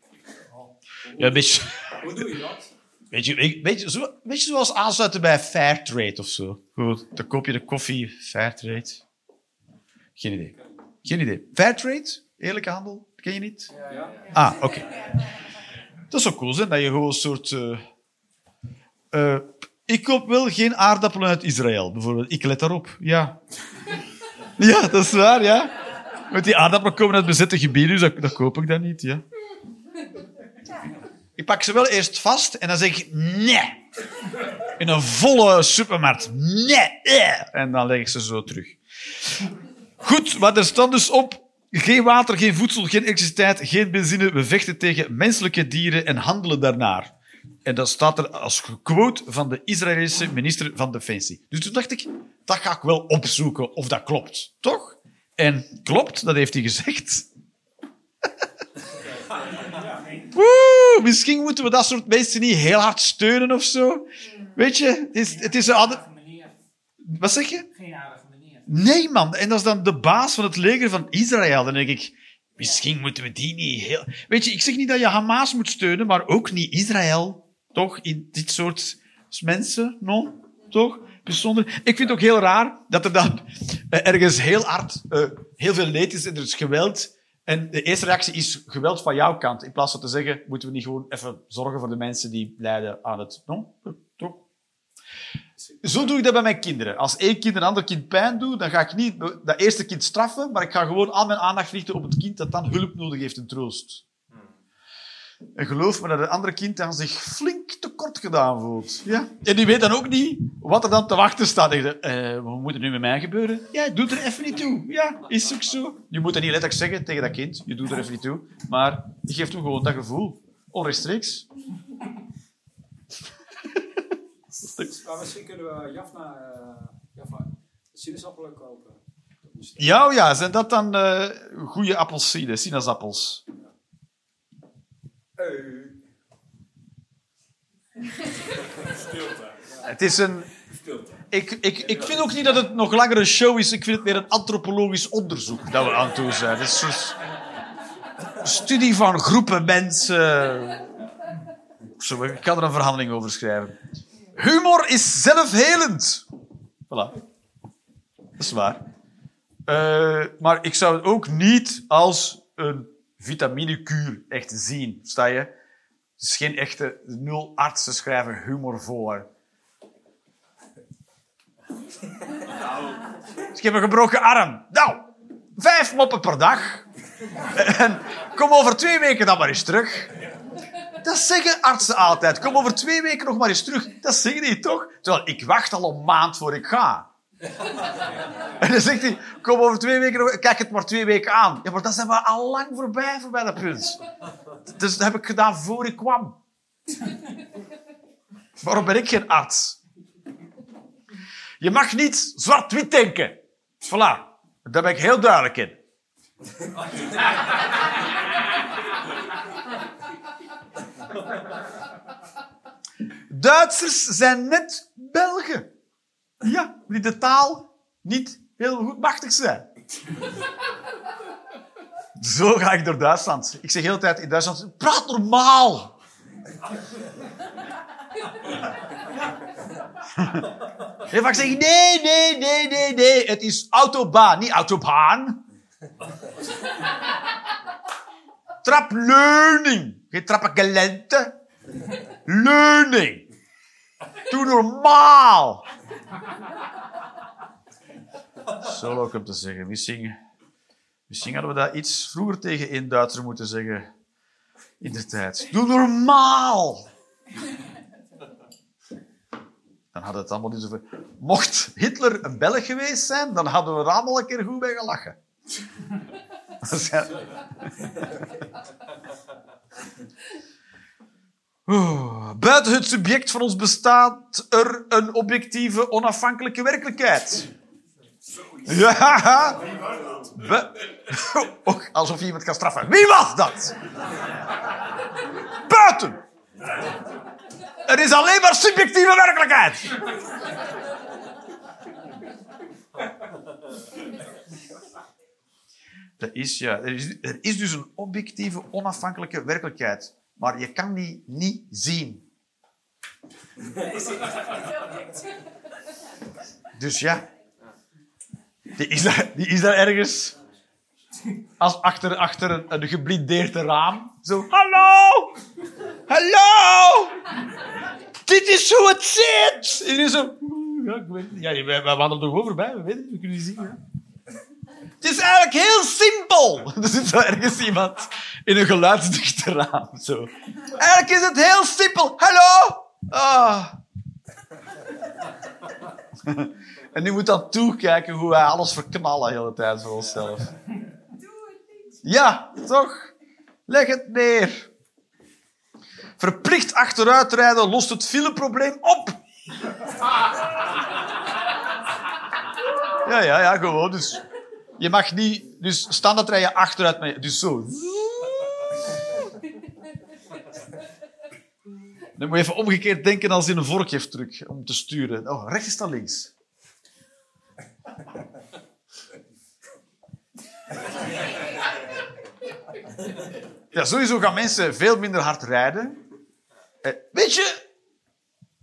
Ja, een beetje, Hoe doe je dat? weet je, weet, je, zo, weet je zoals aansluiten bij Fairtrade of zo. Goed, dan koop je de koffie Fairtrade. Geen idee. Geen idee. Fairtrade? Eerlijke handel? Ken je niet? Ja? Ah, oké. Dat zou cool zijn, dat je gewoon een soort... eh, ik koop wel geen aardappelen uit Israël, bijvoorbeeld. Ik let daarop, ja. Ja, dat is waar, ja. Met die aardappelen komen uit bezette gebieden, dus dat, koop ik dan niet, ja. Ik pak ze wel eerst vast en dan zeg ik nee. In een volle supermarkt. Nee. eh. En dan leg ik ze zo terug. Goed, maar er staat dus op... Geen water, geen voedsel, geen elektriciteit, geen benzine. We vechten tegen menselijke dieren en handelen daarnaar. En dat staat er als quote van de Israëlische minister van Defensie. Dus toen dacht ik, dat ga ik wel opzoeken of dat klopt. Toch? En klopt, dat heeft hij gezegd. Woe, misschien moeten we dat soort mensen niet heel hard steunen of zo. Weet je, het is, het is een ander... Meneer, Wat zeg je? geen aardige meneer. Nee, man. En dat is dan de baas van het leger van Israël. Dan denk ik, misschien moeten we die niet heel... Weet je, ik zeg niet dat je Hamas moet steunen, maar ook niet Israël. Toch? In dit soort mensen, no? Toch? Bijzonder. Ik vind het ook heel raar dat er dan eh, ergens heel hard eh, heel veel leed is en er is geweld. En de eerste reactie is geweld van jouw kant. In plaats van te zeggen, moeten we niet gewoon even zorgen voor de mensen die lijden aan het... No? Toch? Zo doe ik dat bij mijn kinderen. Als één kind een ander kind pijn doet, dan ga ik niet dat eerste kind straffen, maar ik ga gewoon al mijn aandacht richten op het kind dat dan hulp nodig heeft en troost. En geloof me dat het andere kind dan zich flink tekort gedaan voelt. Ja? En die weet dan ook niet wat er dan te wachten staat. En je eh, wat moet er nu met mij gebeuren? Ja, doe er even niet toe. Ja, is ook zo. Je moet dat niet letterlijk zeggen tegen dat kind. Je doet er even niet toe. Maar je geeft hem gewoon dat gevoel. Onrechtstreeks. Maar misschien kunnen we Jafna, eh sinaasappelen kopen. Ja, oh ja, zijn dat dan eh goede appelsine, sinaasappels? Het is een... Ik, ik, ik vind ook niet dat het nog langer een show is. Ik vind het meer een antropologisch onderzoek dat we aan het doen zijn. Het is een soort studie van groepen mensen. Zo, ik kan er een verhandeling over schrijven. Humor is zelfhelend. Voilà. Dat is waar. Eh, maar ik zou het ook niet als een vitaminekuur echt zien. Sta je? Het is geen echte... Nul artsen schrijven humor voor. Dus ik heb een gebroken arm. Nou, vijf moppen per dag. En kom over twee weken dan maar eens terug. Dat zeggen artsen altijd. Kom over twee weken nog maar eens terug. Dat zeggen die toch? Terwijl ik wacht al een maand voor ik ga. En dan zegt hij, kom over twee weken nog... Kijk het maar twee weken aan. Ja, maar dat zijn we al lang voorbij, voorbij dat punt. Dus dat heb ik gedaan voor ik kwam. Waarom ben ik geen arts? Je mag niet zwart-wit denken. Voilà. Daar ben ik heel duidelijk in. Duitsers zijn net Belgen. Ja, die de taal niet heel goed machtig zijn. Zo ga ik door Duitsland. Ik zeg de hele tijd in Duitsland, praat normaal. Heel vaak zeg ik, nee, nee, nee, nee, nee. Het is autobaan, niet autobaan. Trapleuning. Geen trappengelente. Leuning. Doe normaal. Zo ook om te zeggen. Misschien, misschien hadden we dat iets vroeger tegen een Duitser moeten zeggen. In de tijd. Doe normaal. Dan had het allemaal niet zoveel. Mocht Hitler een Belg geweest zijn, dan hadden we er allemaal een keer goed bij gelachen. Buiten het subject van ons bestaat er een objectieve, onafhankelijke werkelijkheid. Ja. Alsof je iemand kan straffen. Wie was dat? Buiten. Er is alleen maar subjectieve werkelijkheid. Dat is, ja, er is dus een objectieve, onafhankelijke werkelijkheid. Maar je kan die niet zien. Dus ja, die is daar, die is daar ergens als achter, achter een, een geblindeerd raam. Zo, hallo! Hallo! Dit is hoe het zit! En die zo, ja, ik wij, wij wandelen toch overbij, we weten het, we kunnen het zien. Het is eigenlijk heel simpel. Er zit zo ergens iemand in een geluidsdichte raam. Zo. Eigenlijk is het heel simpel. Hallo? Ah. En nu moet dan toekijken hoe wij alles verknallen de hele tijd voor onszelf. Ja, toch? Leg het neer. Verplicht achteruitrijden lost het fileprobleem op. Ja, ja, ja, gewoon. Dus je mag niet... Dus standaard je achteruit, maar dus zo. Dan moet je even omgekeerd denken als in een vorkjeftruc om te sturen. Oh, rechts dan links. Ja, sowieso gaan mensen veel minder hard rijden. Eh, weet je,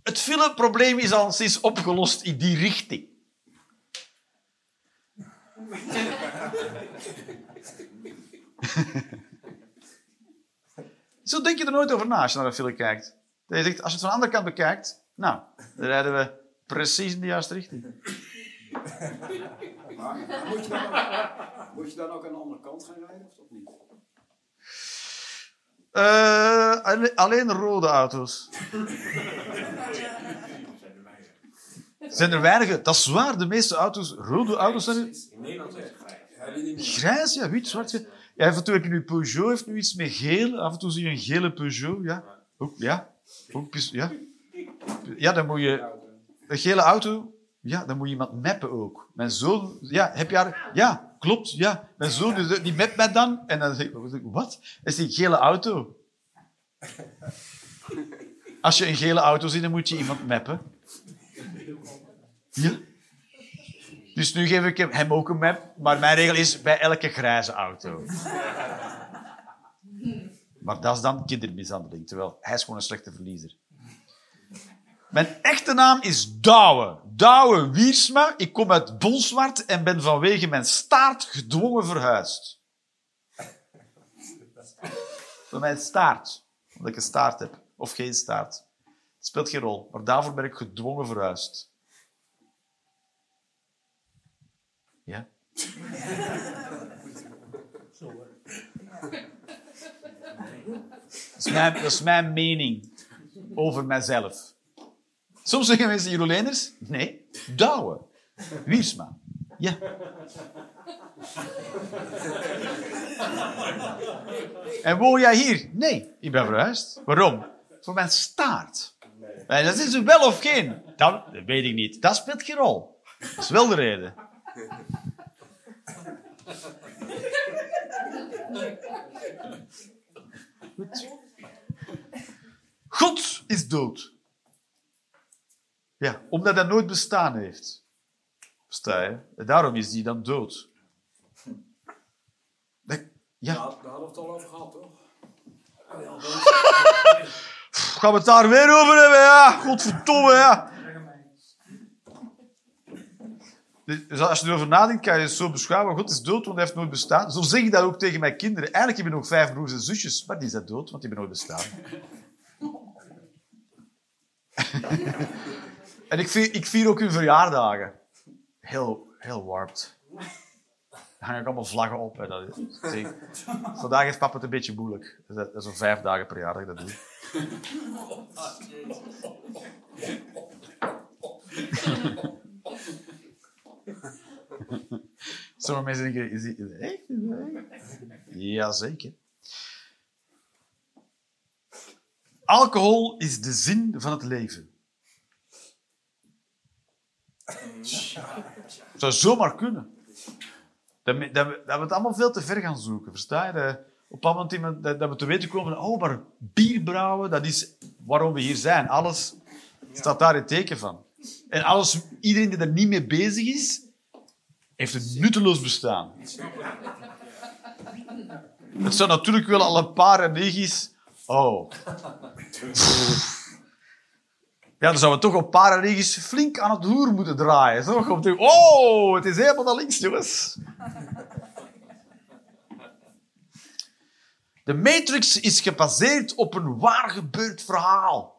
het fileprobleem is al sinds opgelost in die richting. Zo denk je er nooit over na als je naar een film kijkt. Dat je zegt, als je het van de andere kant bekijkt, nou, dan rijden we precies in de juiste richting. Maar moet je, dan, moet je dan ook aan de andere kant gaan rijden of niet? Eh, alle- alleen rode auto's. Zijn er weinige? Dat is waar, de meeste auto's, rode auto's zijn. In Nederland grijs. Ja. Grijs, wit, zwart. Ja, Ja, af en toe heb je nu Peugeot, heeft nu iets met geel. Af en toe zie je een gele Peugeot, ja. Ook, ja. Ook, ja. Ja, dan moet je... Een gele auto, ja, dan moet je iemand mappen ook. Mijn zoon, ja, heb je haar... Ja, klopt, ja. Mijn zoon, die- die mapt mij dan. En dan zeg ik, wat? Is die gele auto. Als je een gele auto ziet, dan moet je iemand mappen. Ja. Dus nu geef ik hem- ook een map, maar mijn regel is bij elke grijze auto. Maar dat is dan kindermishandeling, terwijl hij is gewoon een slechte verliezer. Mijn echte naam is Douwe. Douwe Wiersma. Ik kom uit Bolsward en ben vanwege mijn staart gedwongen verhuisd. Door mijn staart. Omdat ik een staart heb. Of geen staart. Speelt geen rol. Maar daarvoor ben ik gedwongen verhuisd. Ja? Dat is, mijn, dat is mijn mening over mijzelf. Soms zeggen mensen, Jeroen Leenders? Nee, Douwe. Wiersma. Ja. En woon jij hier? Nee, ik ben verhuisd. Waarom? Voor mijn staart. En dat is er wel of geen? Dat, dat weet ik niet. Dat speelt geen rol. Dat is wel de reden. God is dood. Ja, omdat hij nooit bestaan heeft. Versta je? En daarom is hij dan dood. Dat- Ja. Daar, daar hadden we het al over gehad, toch? Gaan we het daar weer over hebben, ja? Godverdomme, ja. Dus als je erover nadenkt, kan je het zo beschouwen. God is dood, want hij heeft nooit bestaan. Zo zeg ik dat ook tegen mijn kinderen. Eigenlijk heb ik nog vijf broers en zusjes, maar die zijn dood, want die hebben nooit bestaan. en ik vier, ik vier ook hun verjaardagen. Heel, heel warped. Dan hang ik allemaal vlaggen op. Dat is, zeg, vandaag heeft papa het een beetje moeilijk. Dus dat, is zo'n vijf dagen per jaar dat ik dat doe. Sommige mensen denken, is die echt? Jazeker. Alcohol is de zin van het leven. Zou zomaar kunnen. Dat, we- dat, dat we het allemaal veel te ver gaan zoeken, versta je? Dat, op een moment dat, dat we te weten komen, oh, maar bier brouwen, dat is waarom we hier zijn. Alles staat daar in teken van. En alles, iedereen die er niet mee bezig is, heeft een nutteloos bestaan. Het zou natuurlijk wel al een paar en negies... Oh. Ja, dan zouden we toch op negies flink aan het hoer moeten draaien. Toch? Oh, het is helemaal naar links, jongens. De Matrix is gebaseerd op een waar gebeurd verhaal.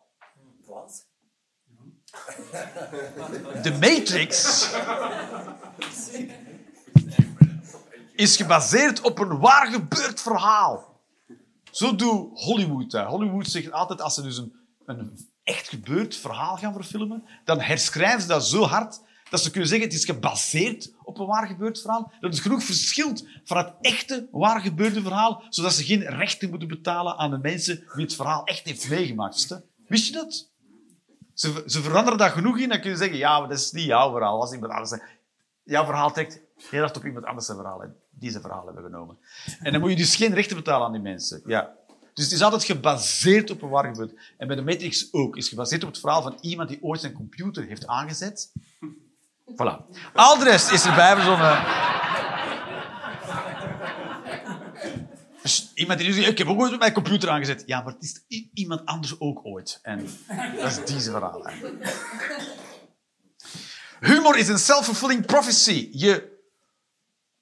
De Matrix is gebaseerd op een waar gebeurd verhaal. Zo doet Hollywood. Hollywood zegt altijd, als ze dus een, een echt gebeurd verhaal gaan verfilmen, dan herschrijven ze dat zo hard dat ze kunnen zeggen, het is gebaseerd op een waar gebeurd verhaal. Dat het genoeg verschilt van het echte waar gebeurde verhaal, zodat ze geen rechten moeten betalen aan de mensen wie het verhaal echt heeft meegemaakt. Wist je dat? Ze, ze veranderen dat genoeg in, dan kun je zeggen, ja, dat is niet jouw verhaal. Als iemand anders jouw verhaal trekt heel hard op iemand anders zijn verhaal. Die zijn verhaal hebben genomen. En dan moet je dus geen rechten betalen aan die mensen. Ja. Dus het is altijd gebaseerd op een waar gebeurd. En bij de Matrix ook. Is gebaseerd op het verhaal van iemand die ooit zijn computer heeft aangezet. Voilà. Al de rest is erbij verzonnen. Dus iemand die nu zegt, ik heb ook ooit mijn computer aangezet. Ja, maar het is iemand anders ook ooit. En dat is deze verhaal. Humor is een self-fulfilling prophecy. Je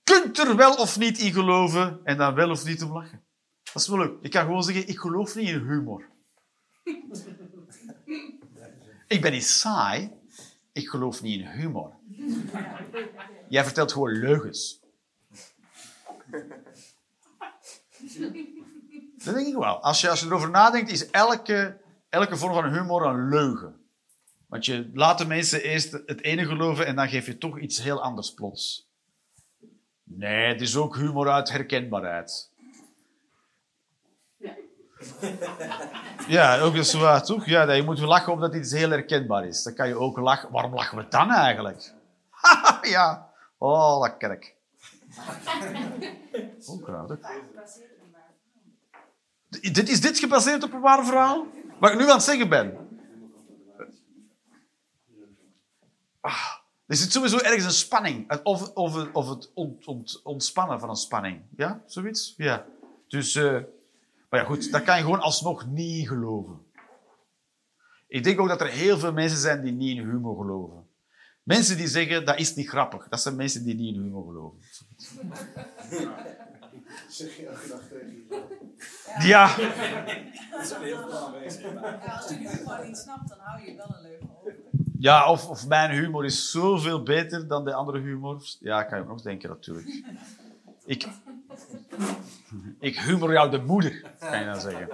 kunt er wel of niet in geloven en dan wel of niet om lachen. Dat is wel leuk. Je kan gewoon zeggen, ik geloof niet in humor. Ik ben niet saai. Ik geloof niet in humor. Jij vertelt gewoon leugens. Dat denk ik wel. Als je, als je erover nadenkt, is elke, elke vorm van humor een leugen. Want je laat de mensen eerst het ene geloven en dan geef je toch iets heel anders plots. Nee, het is ook humor uit herkenbaarheid. Ja, ook dat is waar, toch? Ja, je moet lachen omdat iets heel herkenbaar is. Dan kan je ook lachen. Waarom lachen we dan eigenlijk? ja. Oh, dat kerk. Dit, is dit gebaseerd op een waar verhaal? Wat ik nu aan het zeggen ben. Ah, er zit sowieso ergens een spanning. Of, of, of het ont, ont, ontspannen van een spanning. Ja, zoiets? Ja. Dus, eh, maar ja, goed, dat kan je gewoon alsnog niet geloven. Ik denk ook dat er heel veel mensen zijn die niet in humor geloven. Mensen die zeggen, dat is niet grappig. Dat zijn mensen die niet in humor geloven. Zeg je elke dag tegen jezelf. Ja. Ja, als je de humor niet snapt, dan hou je wel een leugen over. Ja, of, of mijn humor is zoveel beter dan de andere humors. Ja, kan je ook denken natuurlijk. Ik, ik humor jou de moeder, kan je dan zeggen.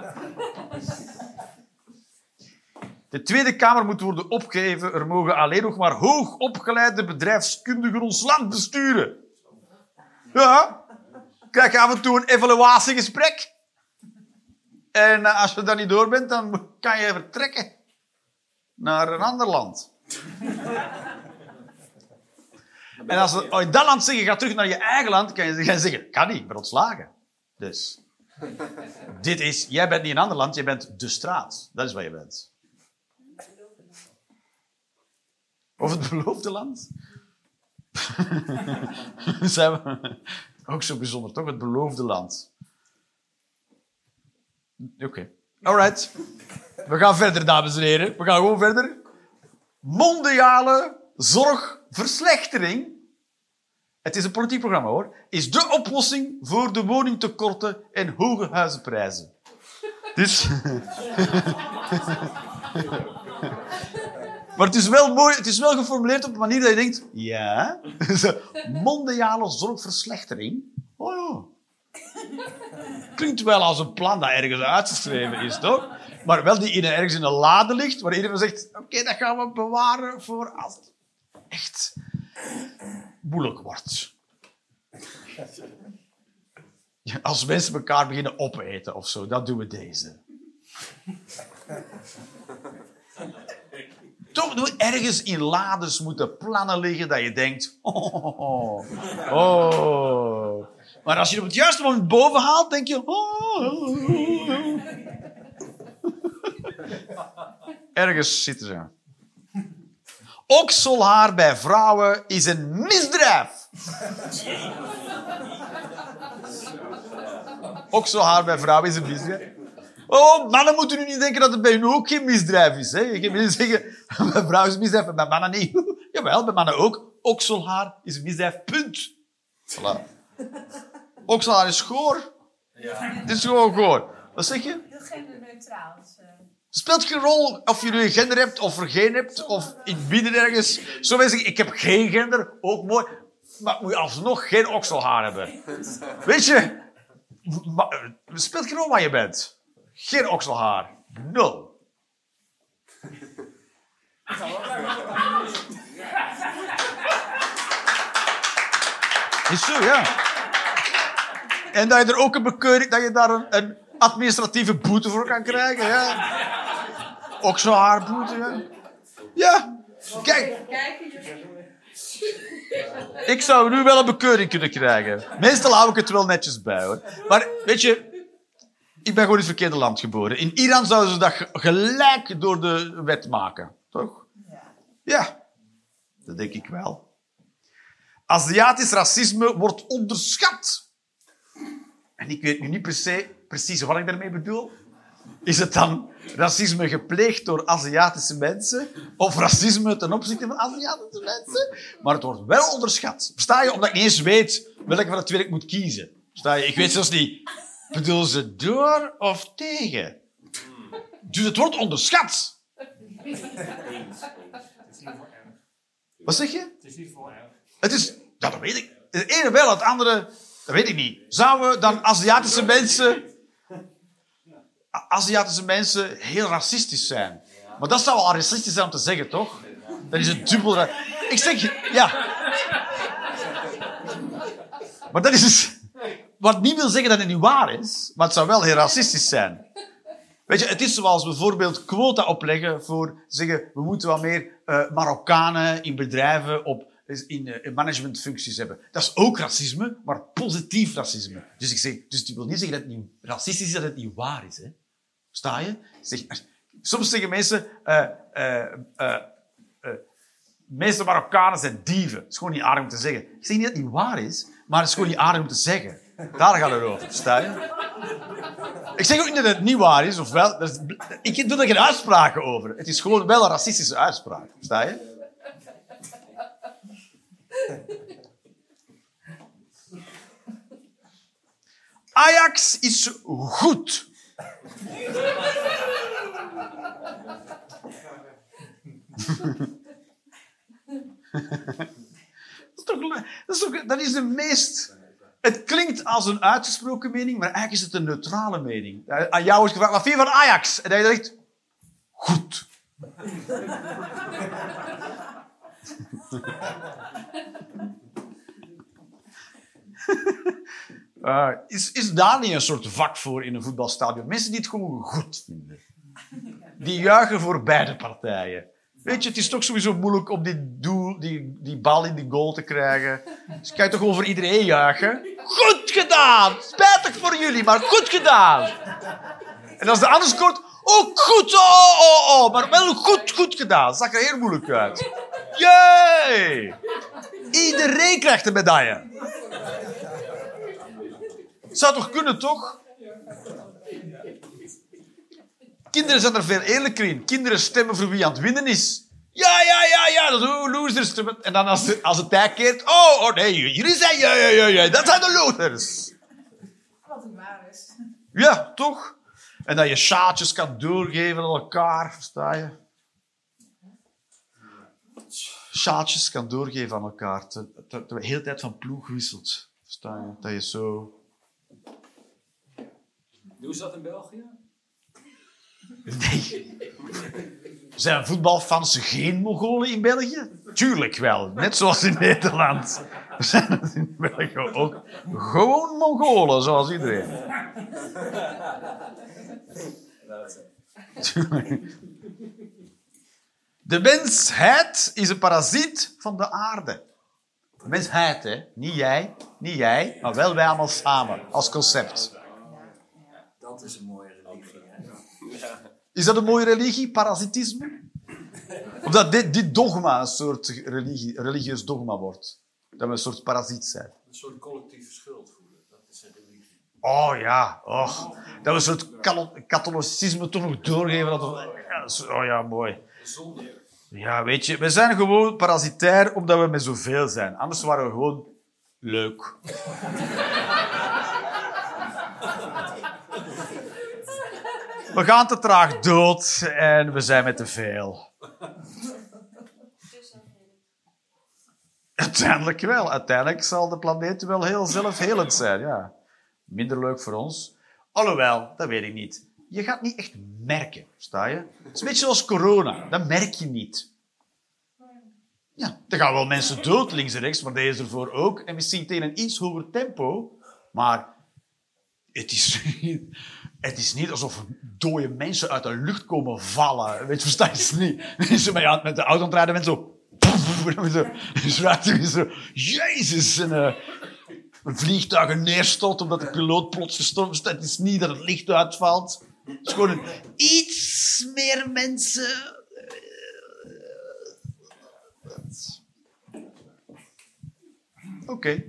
De Tweede Kamer moet worden opgeheven. Er mogen alleen nog maar hoogopgeleide bedrijfskundigen ons land besturen. Ja, krijg je af en toe een evaluatiegesprek. En eh, als je daar niet door bent, dan kan je vertrekken naar een ander land. En als ze in dat land zeggen, ga terug naar je eigen land, kan je zeggen, kan niet, ik ben ontslagen. Dus, dit is, jij bent niet een ander land, jij bent de straat. Dat is wat je bent. Of het beloofde land. Zijn we ook zo bijzonder, toch? Het beloofde land. Oké. Alright. We gaan verder, dames en heren. We gaan gewoon verder. Mondiale zorgverslechtering. Het is een politiek programma hoor. Is de oplossing voor de woningtekorten en hoge huizenprijzen. Dus. maar het is wel mooi, het is wel geformuleerd op een manier dat je denkt: ja. Mondiale zorgverslechtering. Oh ja. Klinkt wel als een plan dat ergens uitgeschreven is, toch? Maar wel die in ergens in een lade ligt, waar iedereen zegt: Oké, dat gaan we bewaren voor als het echt moeilijk wordt. Als mensen elkaar beginnen opeten of zo, dat doen we deze. Toch ergens in lades moeten plannen liggen dat je denkt: oh, oh, oh. Maar als je het op het juiste moment boven haalt, denk je: oh. Ergens zitten ze. Okselhaar bij vrouwen is een misdrijf. Okselhaar bij vrouwen is een misdrijf. Oh, mannen moeten nu niet denken dat het bij hun ook geen misdrijf is. Hè? Je kan niet zeggen, bij vrouwen is een misdrijf, maar bij mannen niet. Jawel, bij mannen ook. Okselhaar is een misdrijf, punt. Voilà. Okselhaar is schoor. Het is gewoon goor. Wat zeg je? Heel genderneutraal. Eh, speelt geen rol of je nu een gender hebt of er geen hebt, of in het midden ergens. Zo mensen ik heb geen gender, ook mooi. Maar moet je alsnog geen okselhaar hebben. Weet je? Eh, speelt geen rol waar je bent. Geen okselhaar. Nul. Is zo, ja. En dat je er ook een bekeuring, dat je daar een, administratieve boete voor kan krijgen, ja. Okselhaarboete, ja. Ja. Kijk, ik zou nu wel een bekeuring kunnen krijgen. Meestal hou ik het wel netjes bij, hoor. Maar weet je, ik ben gewoon in het verkeerde land geboren. In Iran zouden ze dat ge- gelijk door de wet maken. Toch? Ja, dat denk ik wel. Aziatisch racisme wordt onderschat. En ik weet nu niet per se precies wat ik daarmee bedoel. Is het dan racisme gepleegd door Aziatische mensen? Of racisme ten opzichte van Aziatische mensen? Maar het wordt wel onderschat. Versta je? Omdat ik niet eens weet welke van de twee ik moet kiezen. Versta je? Ik weet zelfs niet. Bedoel ze door of tegen? Dus het wordt onderschat. Wat zeg je? Het is niet voor erg. Het is... Ja, dat weet ik. Het ene wel, het andere... Dat weet ik niet. Zouden dan Aziatische mensen... Aziatische mensen heel racistisch zijn? Maar dat zou al racistisch zijn om te zeggen, toch? Dan is het dubbel... Ik zeg... Ja. Maar dat is dus... Wat niet wil zeggen dat het niet waar is, maar het zou wel heel racistisch zijn. Weet je, het is zoals bijvoorbeeld quota opleggen voor zeggen we moeten wat meer eh, Marokkanen in bedrijven op, in, eh, in managementfuncties hebben. Dat is ook racisme, maar positief racisme. Dus ik zeg, dus het wil niet zeggen dat het niet racistisch is, dat het niet waar is. Hè? Sta je? Ik Zeg, soms zeggen mensen, eh eh eh, meeste Marokkanen zijn dieven. Dat is gewoon niet aardig om te zeggen. Ik zeg niet dat het niet waar is, maar het is gewoon niet aardig om te zeggen. Daar gaat het over. Sta je? Ik zeg ook niet dat het niet waar is, of wel. Ik doe er geen uitspraken over. Het is gewoon wel een racistische uitspraak. Sta je? Ajax is goed. Dat is dat is, dat is de meest... Het klinkt als een uitgesproken mening, maar eigenlijk is het een neutrale mening. Eh, Aan jou is gevraagd, wat vind je van Ajax? En hij zegt, goed. Eh, is, is daar niet een soort vak voor in een voetbalstadion? Mensen die het gewoon goed vinden. Die juichen voor beide partijen. Weet je, het is toch sowieso moeilijk om die, doel, die, die bal in die goal te krijgen. Dus kan je toch over iedereen juichen? Goed gedaan! Spijtig voor jullie, maar goed gedaan! En als de ander scoort, ook goed! Oh, oh, oh, maar wel goed, goed gedaan. Zag er heel moeilijk uit. Jee! Iedereen krijgt een medaille. Zou toch kunnen, toch? Kinderen zijn er veel eerlijker in. Kinderen stemmen voor wie aan het winnen is. Ja, ja, ja, ja, dat is oh, losers. En dan als, de- als het tijd keert... Oh, oh nee, jullie zijn... Ja, ja, ja, ja, dat zijn de losers. Wat het waar is. Ja, toch? En dat je shaatjes kan doorgeven aan elkaar, versta je? Shaatjes kan doorgeven aan elkaar. Te- te- te- De hele tijd van ploeg wisselt. Versta je? Dat je zo... Doen ze dat in België? Nee. Zijn voetbalfans geen Mongolen in België? Tuurlijk wel. Net zoals in Nederland. Zijn het in België ook gewoon Mongolen, zoals iedereen. De mensheid is een parasiet van de aarde. De mensheid, hè. Niet jij, niet jij, maar wel wij allemaal samen, als concept. Dat is een. Hè? Is dat een mooie religie, parasitisme? Of dat dit, dit dogma een soort religie, religieus dogma wordt? Dat we een soort parasiet zijn. Een soort collectieve schuld voelen. Dat is een religie. Oh ja, och. Dat we een soort katholicisme toch nog doorgeven. Dat we- oh ja, mooi. Ja, weet je, we zijn gewoon parasitair omdat we met zoveel zijn. Anders waren we gewoon leuk. We gaan te traag dood en we zijn met te veel. Uiteindelijk wel. Uiteindelijk zal de planeet wel heel zelfhelend zijn. Ja. Minder leuk voor ons. Alhoewel, dat weet ik niet. Je gaat niet echt merken, sta je? Het is een beetje zoals corona. Dat merk je niet. Ja, er gaan wel mensen dood links en rechts, maar deze ervoor ook. En misschien tegen een iets hoger tempo. Maar het is, het is niet alsof dode mensen uit de lucht komen vallen. Weet je, versta je het niet? Mensen met, de auto aan het rijden, mensen zo... zo, zo Jezus! En, uh, een vliegtuig neerstort omdat de piloot plots gestorven is. Het is niet dat het licht uitvalt. Het is gewoon een, iets meer mensen... Oké.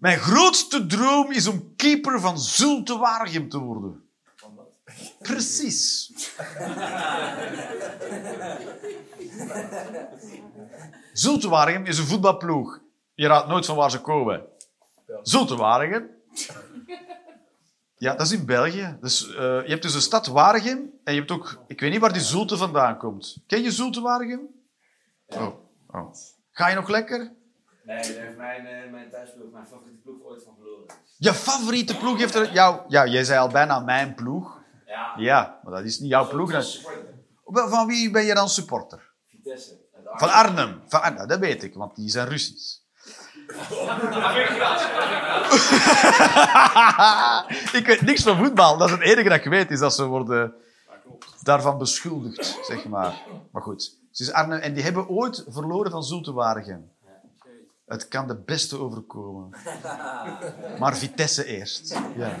Mijn grootste droom is om keeper van Zulte Waregem te worden. Precies. Zulte Waregem is een voetbalploeg. Je raadt nooit van waar ze komen. Zulte Waregem. Ja, dat is in België. Dus, uh, je hebt dus de stad Waregem en je hebt ook... Ik weet niet waar die Zulte vandaan komt. Ken je Zulte Waregem? Oh. oh. Ga je nog lekker? Nee, daar heeft mijn, uh, mijn thuisploeg, mijn favoriete ploeg, ooit van verloren. Je favoriete ploeg heeft er... Jou, ja, jij zei al bijna mijn ploeg. Ja. Ja, maar dat is niet jouw ploeg. Dat... Van wie ben je dan supporter? Vitesse. Van Arnhem. Van Arnhem, dat weet ik, want die zijn Russisch. ik weet niks van voetbal. Dat is het enige dat ik weet, is dat ze worden daarvan beschuldigd, zeg maar. Maar goed. Ze is Arnhem, en die hebben ooit verloren van Zulte Waregem. Het kan de beste overkomen. Maar Vitesse eerst. Ja.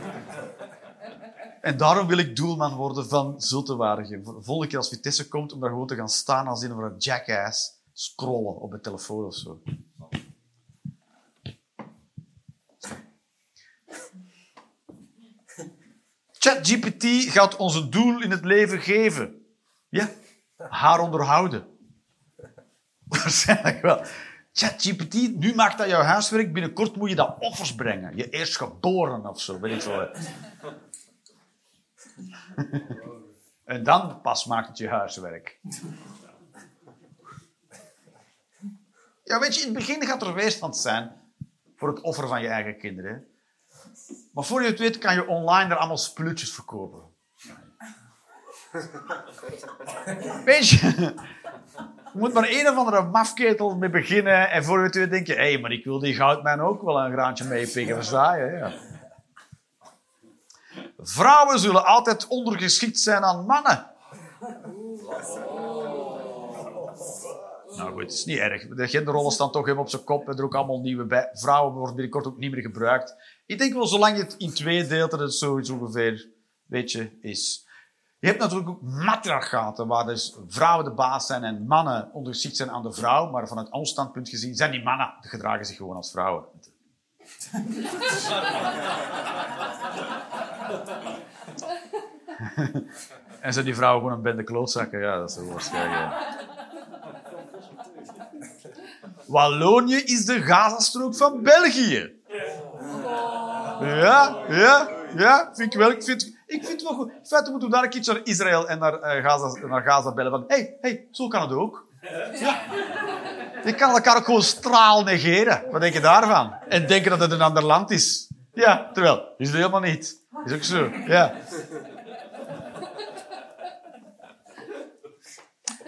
En daarom wil ik doelman worden van Zulte Waregem. Volgende keer als Vitesse komt, om daar gewoon te gaan staan als een of een jackass. Scrollen op de telefoon of zo. ChatGPT gaat ons een doel in het leven geven. Ja, haar onderhouden. Waarschijnlijk wel. ChatGPT, nu maakt dat jouw huiswerk. Binnenkort moet je dat offers brengen. Je eerstgeboren of zo, weet ik veel. en dan pas maakt het je huiswerk. Ja, weet je, in het begin gaat er weerstand zijn voor het offer van je eigen kinderen. Maar voor je het weet kan je online er allemaal spulletjes verkopen. Weet je, je moet maar een of andere mafketel mee beginnen en voor je het denk je, hé, hey, maar ik wil die goudmijn ook wel een graantje meepikken, versta je? Ja. Vrouwen zullen altijd ondergeschikt zijn aan mannen. Nou goed, het is niet erg. De genderrollen staan toch helemaal op zijn kop. Er ook allemaal nieuwe bij. Vrouwen worden binnenkort ook niet meer gebruikt. Ik denk wel, zolang je het in twee deelt, dat het zoiets ongeveer, weet je, is. Je hebt natuurlijk ook matriarchaten, waar dus vrouwen de baas zijn en mannen ondergeschikt zijn aan de vrouw. Maar vanuit ons standpunt gezien zijn die mannen, gedragen zich gewoon als vrouwen. en zijn die vrouwen gewoon een bende klootzakken? Ja, dat is wel waarschijnlijk. Wallonië is de Gazastrook van België. Ja, ja, ja, vind ik wel. Ik vind, ik vind het wel goed. In feite moeten we daar een keertje naar Israël en naar, uh, Gaza, naar Gaza bellen. Van, hey, hey, zo kan het ook. Ja. Je kan elkaar ook gewoon straal negeren. Wat denk je daarvan? En denken dat het een ander land is. Ja, terwijl, is het helemaal niet. Is ook zo, ja.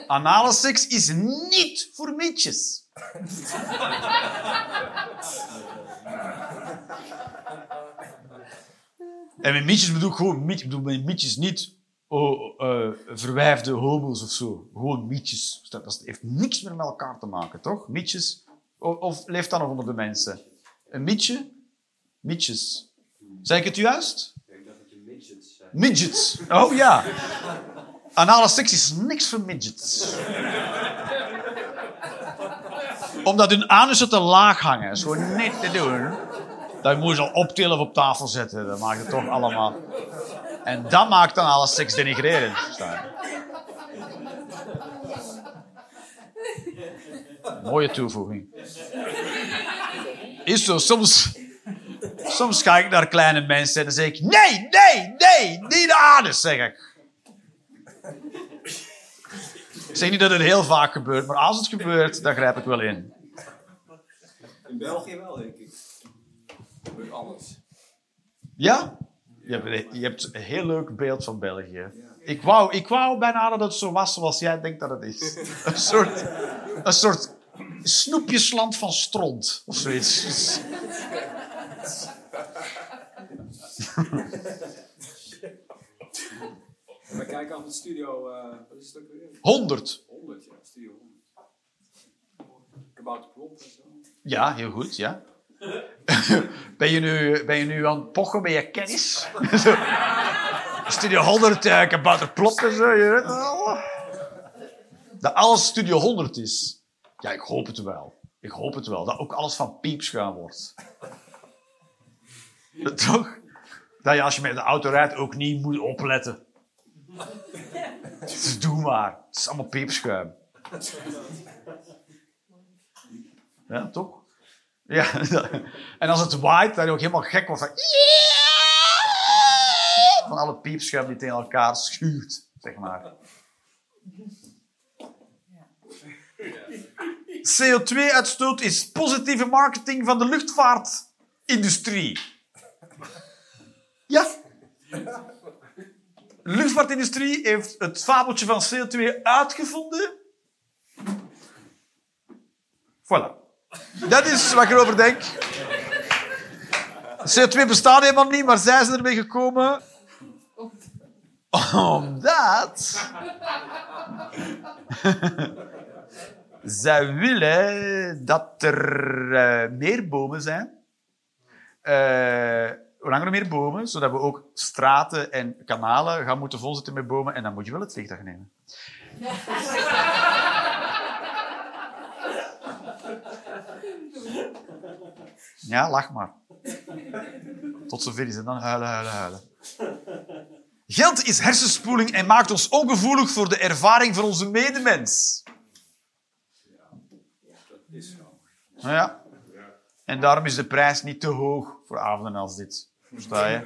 Anale seks is niet voor mietjes. En met mietjes bedoel ik gewoon mietjes. Bedoel met mietjes niet oh, uh, verwijfde homo's of zo. Gewoon mietjes. Dat heeft niks meer met elkaar te maken, toch? Mietjes. Of, leeft dat nog onder de mensen? Een mietje? Mietjes. Zeg ik het juist? Ik denk dat je midgets zijn. Midgets. Oh ja. Anale seks is niks voor midgets. Omdat hun anussen te laag hangen. Is gewoon niet te doen. Dat moet je al optillen of op tafel zetten. Dat maakt het toch allemaal. En dat maakt dan alles seks denigrerend. Mooie toevoeging. Is zo, soms, soms ga ik naar kleine mensen en dan zeg ik: Nee, nee, nee, niet de anus, zeg ik. Ik zeg niet dat het heel vaak gebeurt, maar als het gebeurt, dan grijp ik wel in. In België wel, denk ik. Gebeurt alles. Ja? Je hebt, je hebt een heel leuk beeld van België. Ik wou, ik wou bijna dat het zo was zoals jij denkt dat het is. Een soort, een soort snoepjesland van stront of zoiets. We kijken af het studio, eh, wat is het ook weer? 100. 100, ja, studio 100. Kabouter Plomp en zo. Ja, heel goed, ja. Ben je nu, ben je nu aan het pochen met je kennis? Studio 100, uh, kabouter plop en zo, je weet het wel. Dat alles Studio 100 is. Ja, ik hoop het wel. Ik hoop het wel. Dat ook alles van piepschuim wordt. Toch? Dat je als je met de auto rijdt ook niet moet opletten. Dus doe maar. Het is allemaal piepschuim. Ja, toch? Ja. En als het waait, je ook helemaal gek wordt van... Van alle piepschuim die tegen elkaar schuurt, zeg maar. CO2-uitstoot is positieve marketing van de luchtvaartindustrie. Ja. De luchtvaartindustrie heeft het fabeltje van CO2 uitgevonden. Voilà. Dat is wat ik erover denk. CO2 bestaat helemaal niet, maar zij zijn ermee gekomen. Omdat. zij willen dat er eh, meer bomen zijn. Eh, hoe langer meer bomen, zodat we ook straten en kanalen gaan moeten volzetten met bomen. En dan moet je wel het vliegtuig nemen. Ja, lach maar. Tot zover is het dan huilen, huilen, huilen. Geld is hersenspoeling en maakt ons ongevoelig voor de ervaring van onze medemens. Nou ja. En daarom is de prijs niet te hoog voor avonden als dit. Versta je?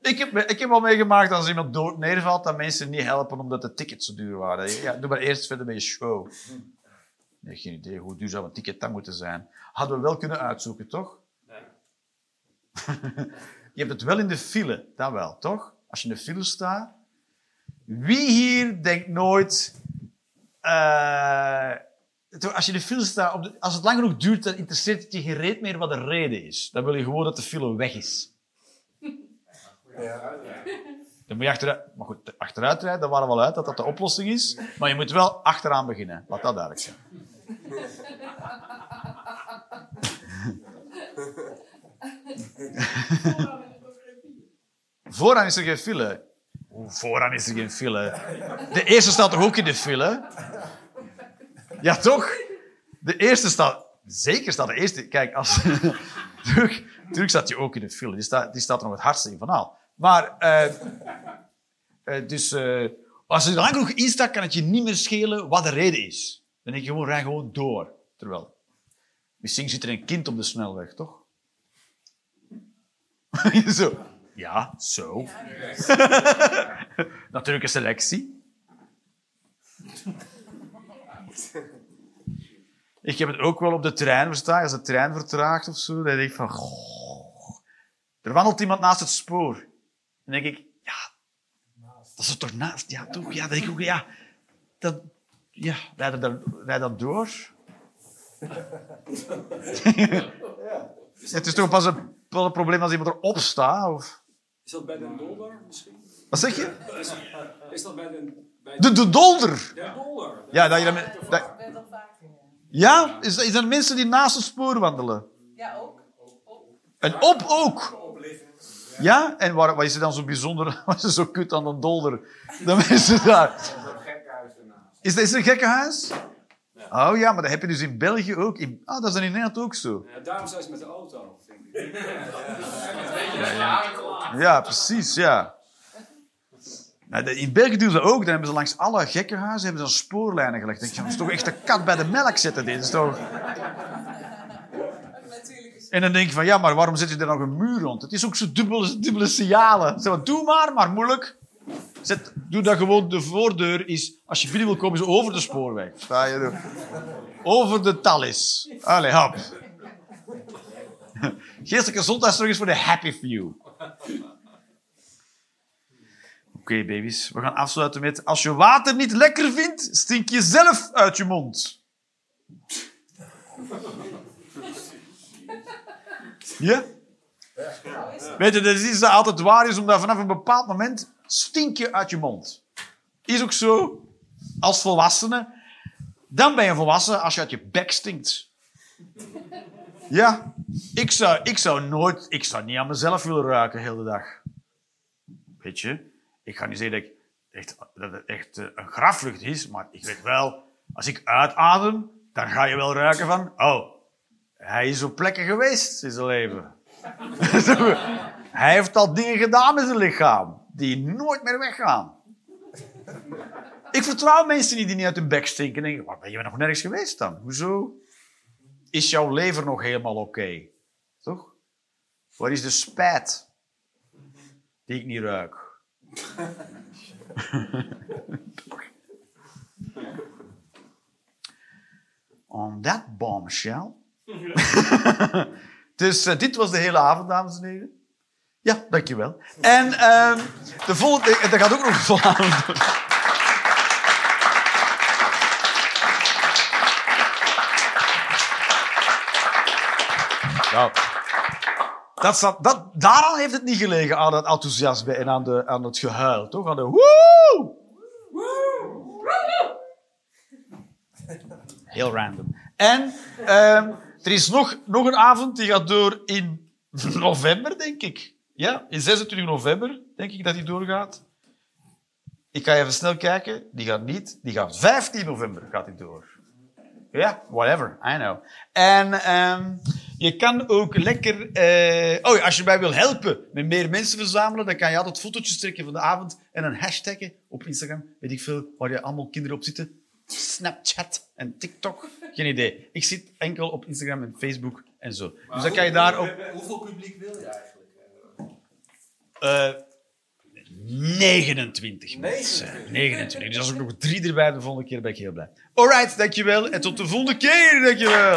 ik, heb, ik heb al meegemaakt als iemand dood neervalt, dat mensen niet helpen omdat de tickets zo duur waren. Ja, doe maar eerst verder met je show. Nee, geen idee hoe duur zou een ticket dan moeten zijn. Hadden we wel kunnen uitzoeken, toch? je hebt het wel in de file, dat wel, toch? Als je in de file staat. Wie hier denkt nooit... eh, als je in de file staat, op de- als het lang genoeg duurt, dan interesseert het je geen reet meer wat de reden is. Dan wil je gewoon dat de file weg is. Dan moet je achteruit... Maar goed, achteruit rijden, daar waren we al uit dat dat de oplossing is. Maar je moet wel achteraan beginnen. Laat dat duidelijk zijn. Vooraan is er geen file. Vooraan is er geen file? De eerste staat toch ook in de file? Ja, toch? De eerste staat... Zeker staat de eerste... Kijk, als... Terug, staat je ook in de file. Die staat, die staat er nog het hardste in van al. Maar... eh, eh, dus... eh, als je lang genoeg in staat, kan het je niet meer schelen wat de reden is. Dan denk je gewoon, rij gewoon door. Terwijl... Misschien zit er een kind op de snelweg, toch? zo. Ja, zo. Natuurlijke selectie. Ik heb het ook wel op de trein verstaan. Als de trein vertraagt of zo, dan denk ik van... Goh, er wandelt iemand naast het spoor. Dan denk ik, ja, dat is toch naast? Ja, toch? Ja, dan denk ik ook, ja, dat, ja, rijd dan, rijd dan door. Het is toch pas een, wel een probleem als iemand erop staat? Of... Is dat bij Den Dolder misschien? Wat zeg je? Is dat bij Den... Bij De, de dolder. Den Dolder? Ja, dat je dan... dat- ja? Is, is er mensen die naast het spoor wandelen? ja ook. En op ook? Ja? En waar, wat is er dan zo bijzonder, wat is er zo kut aan een dolder? De mensen daar. Is er een gekkenhuis? Oh ja, maar dat heb je dus in België ook. In, ah, dat is dan in Nederland ook zo. Ja, daarom zijn ze met de auto, denk ik. Ja, precies, ja. Nou, in België doen ze ook. Dan hebben ze langs alle gekkenhuizen hebben ze dan spoorlijnen gelegd. Dan denk je, dat is toch echt de kat bij de melk zetten. Dit is toch... Natuurlijk is En dan denk je van, ja, maar waarom zet je er nog een muur rond? Het is ook zo dubbele, dubbele signalen. Zo, doe maar, maar moeilijk. Zet, doe dat gewoon. De voordeur is, als je binnen wil komen, is over de spoorweg. Je er. Over de talis. Allee, hop. Geestelijke gezondheidszorg is voor de happy few. Oké, baby's. We gaan afsluiten met... Als je water niet lekker vindt, stink je zelf uit je mond. Ja? Weet je, dat is altijd waar is, omdat vanaf een bepaald moment stink je uit je mond. Is ook zo. Als volwassene. Dan ben je volwassen als je uit je bek stinkt. Ja. Ik zou, ik zou nooit... Ik zou niet aan mezelf willen ruiken de hele dag. Weet je? Ik ga niet zeggen dat het echt eh, een graflucht is, maar ik weet wel... Als ik uitadem, dan ga je wel ruiken van... Oh, hij is op plekken geweest in zijn leven. hij heeft al dingen gedaan met zijn lichaam die nooit meer weggaan. Ik vertrouw mensen niet die niet uit hun bek stinken. En denk, "Wat, ben je nog nergens geweest dan? Hoezo? Is jouw lever nog helemaal oké? Toch? Waar is de spijt die ik niet ruik? On that bombshell. dus eh, dit was de hele avond, dames en heren. Ja, dankjewel. En ehm de volgende... Dat gaat ook nog een volle avond. Nou, dat staat, dat, daaraan heeft het niet gelegen, aan het enthousiasme en aan, de, aan het gehuil, toch? Aan de woe! Heel random. En ehm, er is nog, nog een avond die gaat door in november, denk ik. Ja, in 26 november, denk ik dat die doorgaat. Ik ga even snel kijken. Die gaat niet. Die gaat 15 november gaat die door. Ja, whatever. I know. En ehm, je kan ook lekker... eh, oh, als je mij wil helpen met meer mensen verzamelen, dan kan je altijd fotootjes trekken van de avond en een hashtaggen op Instagram. Weet ik veel, waar je allemaal kinderen op zitten. Snapchat en TikTok. Geen idee. Ik zit enkel op Instagram en Facebook en zo. dus dan kan je daar op... Hoeveel publiek wil je eigenlijk? Eh 29 mensen. 29. Dus als ik nog drie erbij de volgende keer ben ik heel blij. Alright, dankjewel. En tot de volgende keer, dankjewel.